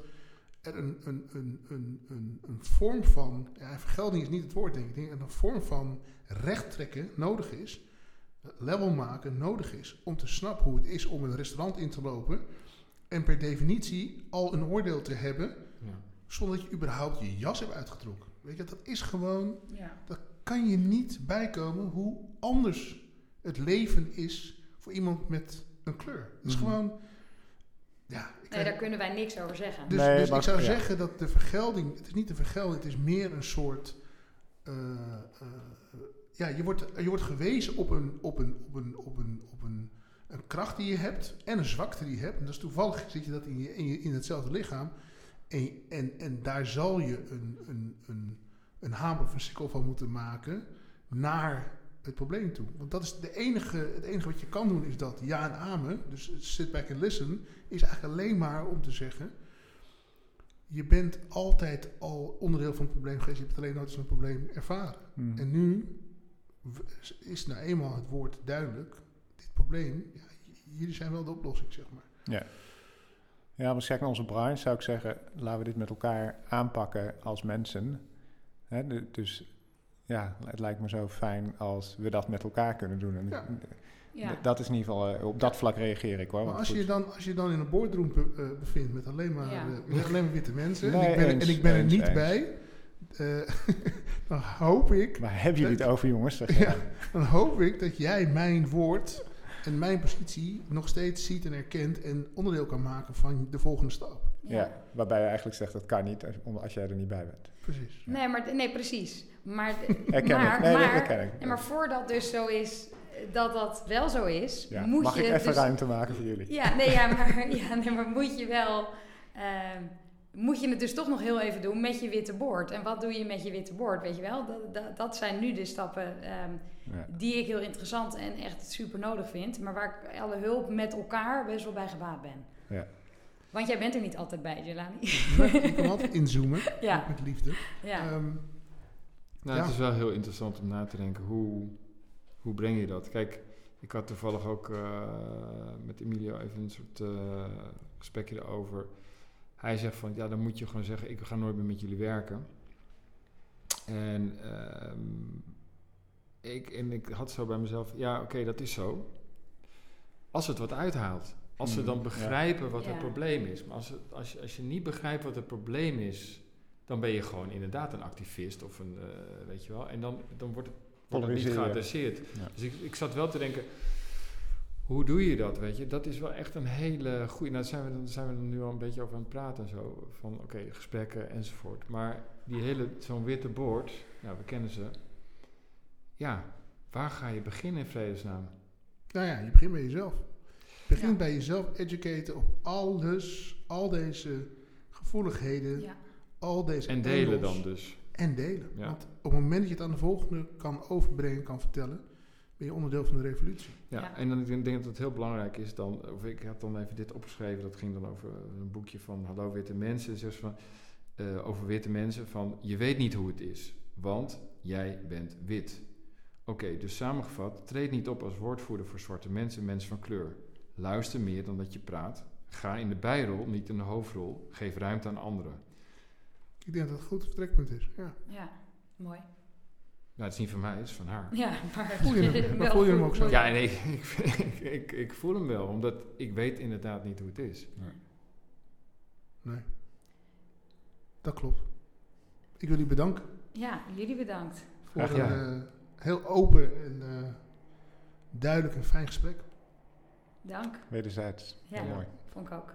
[SPEAKER 1] er een, een, een, een, een, een vorm van... Ja, vergelding is niet het woord, denk ik. Denk dat een vorm van recht trekken nodig is. Level maken nodig is. Om te snappen hoe het is om een restaurant in te lopen. En per definitie al een oordeel te hebben.
[SPEAKER 3] Ja.
[SPEAKER 1] Zonder dat je überhaupt je jas hebt uitgetrokken. Weet je, dat is gewoon
[SPEAKER 2] Ja.
[SPEAKER 1] kan je niet bijkomen hoe anders het leven is voor iemand met een kleur. Het is
[SPEAKER 4] Mhm.
[SPEAKER 1] gewoon. Ja, ik
[SPEAKER 2] Nee, daar kunnen wij niks over zeggen.
[SPEAKER 1] dus,
[SPEAKER 4] Nee,
[SPEAKER 1] dus
[SPEAKER 4] maar-
[SPEAKER 1] ik zou
[SPEAKER 4] ja.
[SPEAKER 1] zeggen dat de vergelding, het is niet de vergelding, het is meer een soort. eh, eh, ja, je wordt, je wordt gewezen op een, op, een, op, een, op, een, op een, een kracht die je hebt en een zwakte die je hebt. En dat is toevallig zit je dat in, je, in, je, in hetzelfde lichaam. En, en, en daar zal je een, een, een, een hamer of een sikkel van moeten maken naar het probleem toe. Want dat is de enige, het enige wat je kan doen is dat ja en amen. Dus sit back and listen is eigenlijk alleen maar om te zeggen... je bent altijd al onderdeel van het probleem geweest. Je hebt het alleen nooit een probleem ervaren.
[SPEAKER 4] Mhm.
[SPEAKER 1] En nu is nou eenmaal het woord duidelijk. Dit probleem, ja, jullie zijn wel de oplossing, zeg maar.
[SPEAKER 4] Ja, maar zeg naar onze branche zou ik zeggen, laten we dit met elkaar aanpakken als mensen. De- dus ja, het lijkt me zo fijn als we dat met elkaar kunnen doen. En
[SPEAKER 1] Ja.
[SPEAKER 2] Ja.
[SPEAKER 4] Dat is in ieder geval, eh, op dat vlak reageer ik hoor.
[SPEAKER 1] Maar als je,
[SPEAKER 4] goed.
[SPEAKER 1] je dan, als je dan in een boardroom be- eh, bevindt met alleen maar,
[SPEAKER 2] Ja.
[SPEAKER 1] eh, met alleen maar witte mensen...
[SPEAKER 4] Nee,
[SPEAKER 1] en, ik ben,
[SPEAKER 4] eens,
[SPEAKER 1] en ik ben er
[SPEAKER 4] eens,
[SPEAKER 1] niet
[SPEAKER 4] eens.
[SPEAKER 1] bij... eh, dan hoop ik
[SPEAKER 4] Waar hebben jullie het over jongens? Zeg
[SPEAKER 1] Ja, dan hoop ik dat jij mijn woord en mijn positie nog steeds ziet en erkent en onderdeel kan maken van de volgende stap.
[SPEAKER 4] Ja, waarbij je eigenlijk zegt dat kan niet als, als jij er niet bij bent.
[SPEAKER 1] Precies.
[SPEAKER 2] Nee, maar, nee, precies. Maar,
[SPEAKER 4] Herken
[SPEAKER 2] maar,
[SPEAKER 4] ik. Nee, dat
[SPEAKER 2] maar,
[SPEAKER 4] herken ik.
[SPEAKER 2] nee, maar voordat dus zo is, eh, dat dat wel zo is,
[SPEAKER 4] Ja,
[SPEAKER 2] moet
[SPEAKER 4] Mag
[SPEAKER 2] je
[SPEAKER 4] ik even
[SPEAKER 2] dus...
[SPEAKER 4] ruimte maken voor jullie?
[SPEAKER 2] Ja, nee, ja, maar, ja, nee, maar moet je wel... ehm, moet je het dus toch nog heel even doen met je witte bord. En wat doe je met je witte bord, weet je wel? Dat, dat, dat zijn nu de stappen ehm,
[SPEAKER 4] Ja.
[SPEAKER 2] die ik heel interessant en echt super nodig vind. Maar waar ik alle hulp met elkaar best wel bij gebaat ben.
[SPEAKER 4] Ja.
[SPEAKER 2] Want jij bent er niet altijd bij, Jelani.
[SPEAKER 1] Je kan altijd inzoomen,
[SPEAKER 2] Ja,
[SPEAKER 1] met liefde.
[SPEAKER 2] ja.
[SPEAKER 1] Ehm,
[SPEAKER 3] Nou,
[SPEAKER 1] Ja.
[SPEAKER 3] het is wel heel interessant om na te denken, hoe, hoe breng je dat? Kijk, ik had toevallig ook eh, met Emilio even een soort eh, gesprekje erover. Hij zegt van, ja, dan moet je gewoon zeggen, ik ga nooit meer met jullie werken. En, ehm, ik, en ik had zo bij mezelf, ja, oké, dat is zo. Als het wat uithaalt. Als ze
[SPEAKER 4] Mm,
[SPEAKER 3] dan
[SPEAKER 4] ja.
[SPEAKER 3] begrijpen wat
[SPEAKER 2] Ja.
[SPEAKER 3] het probleem is. Maar als, het, als, je, als je niet begrijpt wat het probleem is, dan ben je gewoon inderdaad een activist of een, eh, weet je wel. En dan, dan wordt het, wordt het niet geadresseerd.
[SPEAKER 4] Ja.
[SPEAKER 3] Dus ik, ik zat wel te denken, hoe doe je dat, weet je? Dat is wel echt een hele goede... Nou, daar zijn we, dan zijn we er nu al een beetje over aan het praten en zo. Van, oké, gesprekken enzovoort. Maar die hele, zo'n witte bord, ja, we kennen ze. Ja, waar ga je beginnen in vredesnaam?
[SPEAKER 1] nou ja, je begint bij jezelf. Je begint
[SPEAKER 2] Ja.
[SPEAKER 1] bij jezelf educaten op alles, al deze gevoeligheden,
[SPEAKER 2] ja.
[SPEAKER 1] Al deze
[SPEAKER 3] En delen dan dus.
[SPEAKER 1] En delen.
[SPEAKER 3] Ja.
[SPEAKER 1] Want op het moment dat je het aan de volgende kan overbrengen, kan vertellen, ben je onderdeel van de revolutie.
[SPEAKER 3] Ja,
[SPEAKER 2] Ja.
[SPEAKER 3] en dan ik denk dat het heel belangrijk is dan, of ik had dan even dit opgeschreven, dat ging dan over een boekje van Hallo Witte Mensen. Dus van, eh, over witte mensen van je weet niet hoe het is, want jij bent wit. Oké, dus samengevat, treed niet op als woordvoerder voor zwarte mensen, mensen van kleur. Luister meer dan dat je praat. Ga in de bijrol, niet in de hoofdrol. Geef ruimte aan anderen.
[SPEAKER 1] Ik denk dat het een goed vertrekpunt is. Ja.
[SPEAKER 2] Ja, mooi.
[SPEAKER 3] Nou, het is niet van mij, het is van haar.
[SPEAKER 2] Ja, maar...
[SPEAKER 1] Voel je hem? Maar voel je hem ook zo?
[SPEAKER 3] Ja, nee, ik, ik, ik, ik voel hem wel, omdat ik weet inderdaad niet hoe het is.
[SPEAKER 1] Nee. Dat klopt. Ik wil u bedanken
[SPEAKER 2] Ja, jullie bedankt.
[SPEAKER 1] voor
[SPEAKER 3] Graag
[SPEAKER 1] een eh, heel open en eh, duidelijk en fijn gesprek.
[SPEAKER 2] Dank.
[SPEAKER 4] Wederzijds.
[SPEAKER 2] Ja,
[SPEAKER 4] Heel mooi.
[SPEAKER 2] vond ik ook.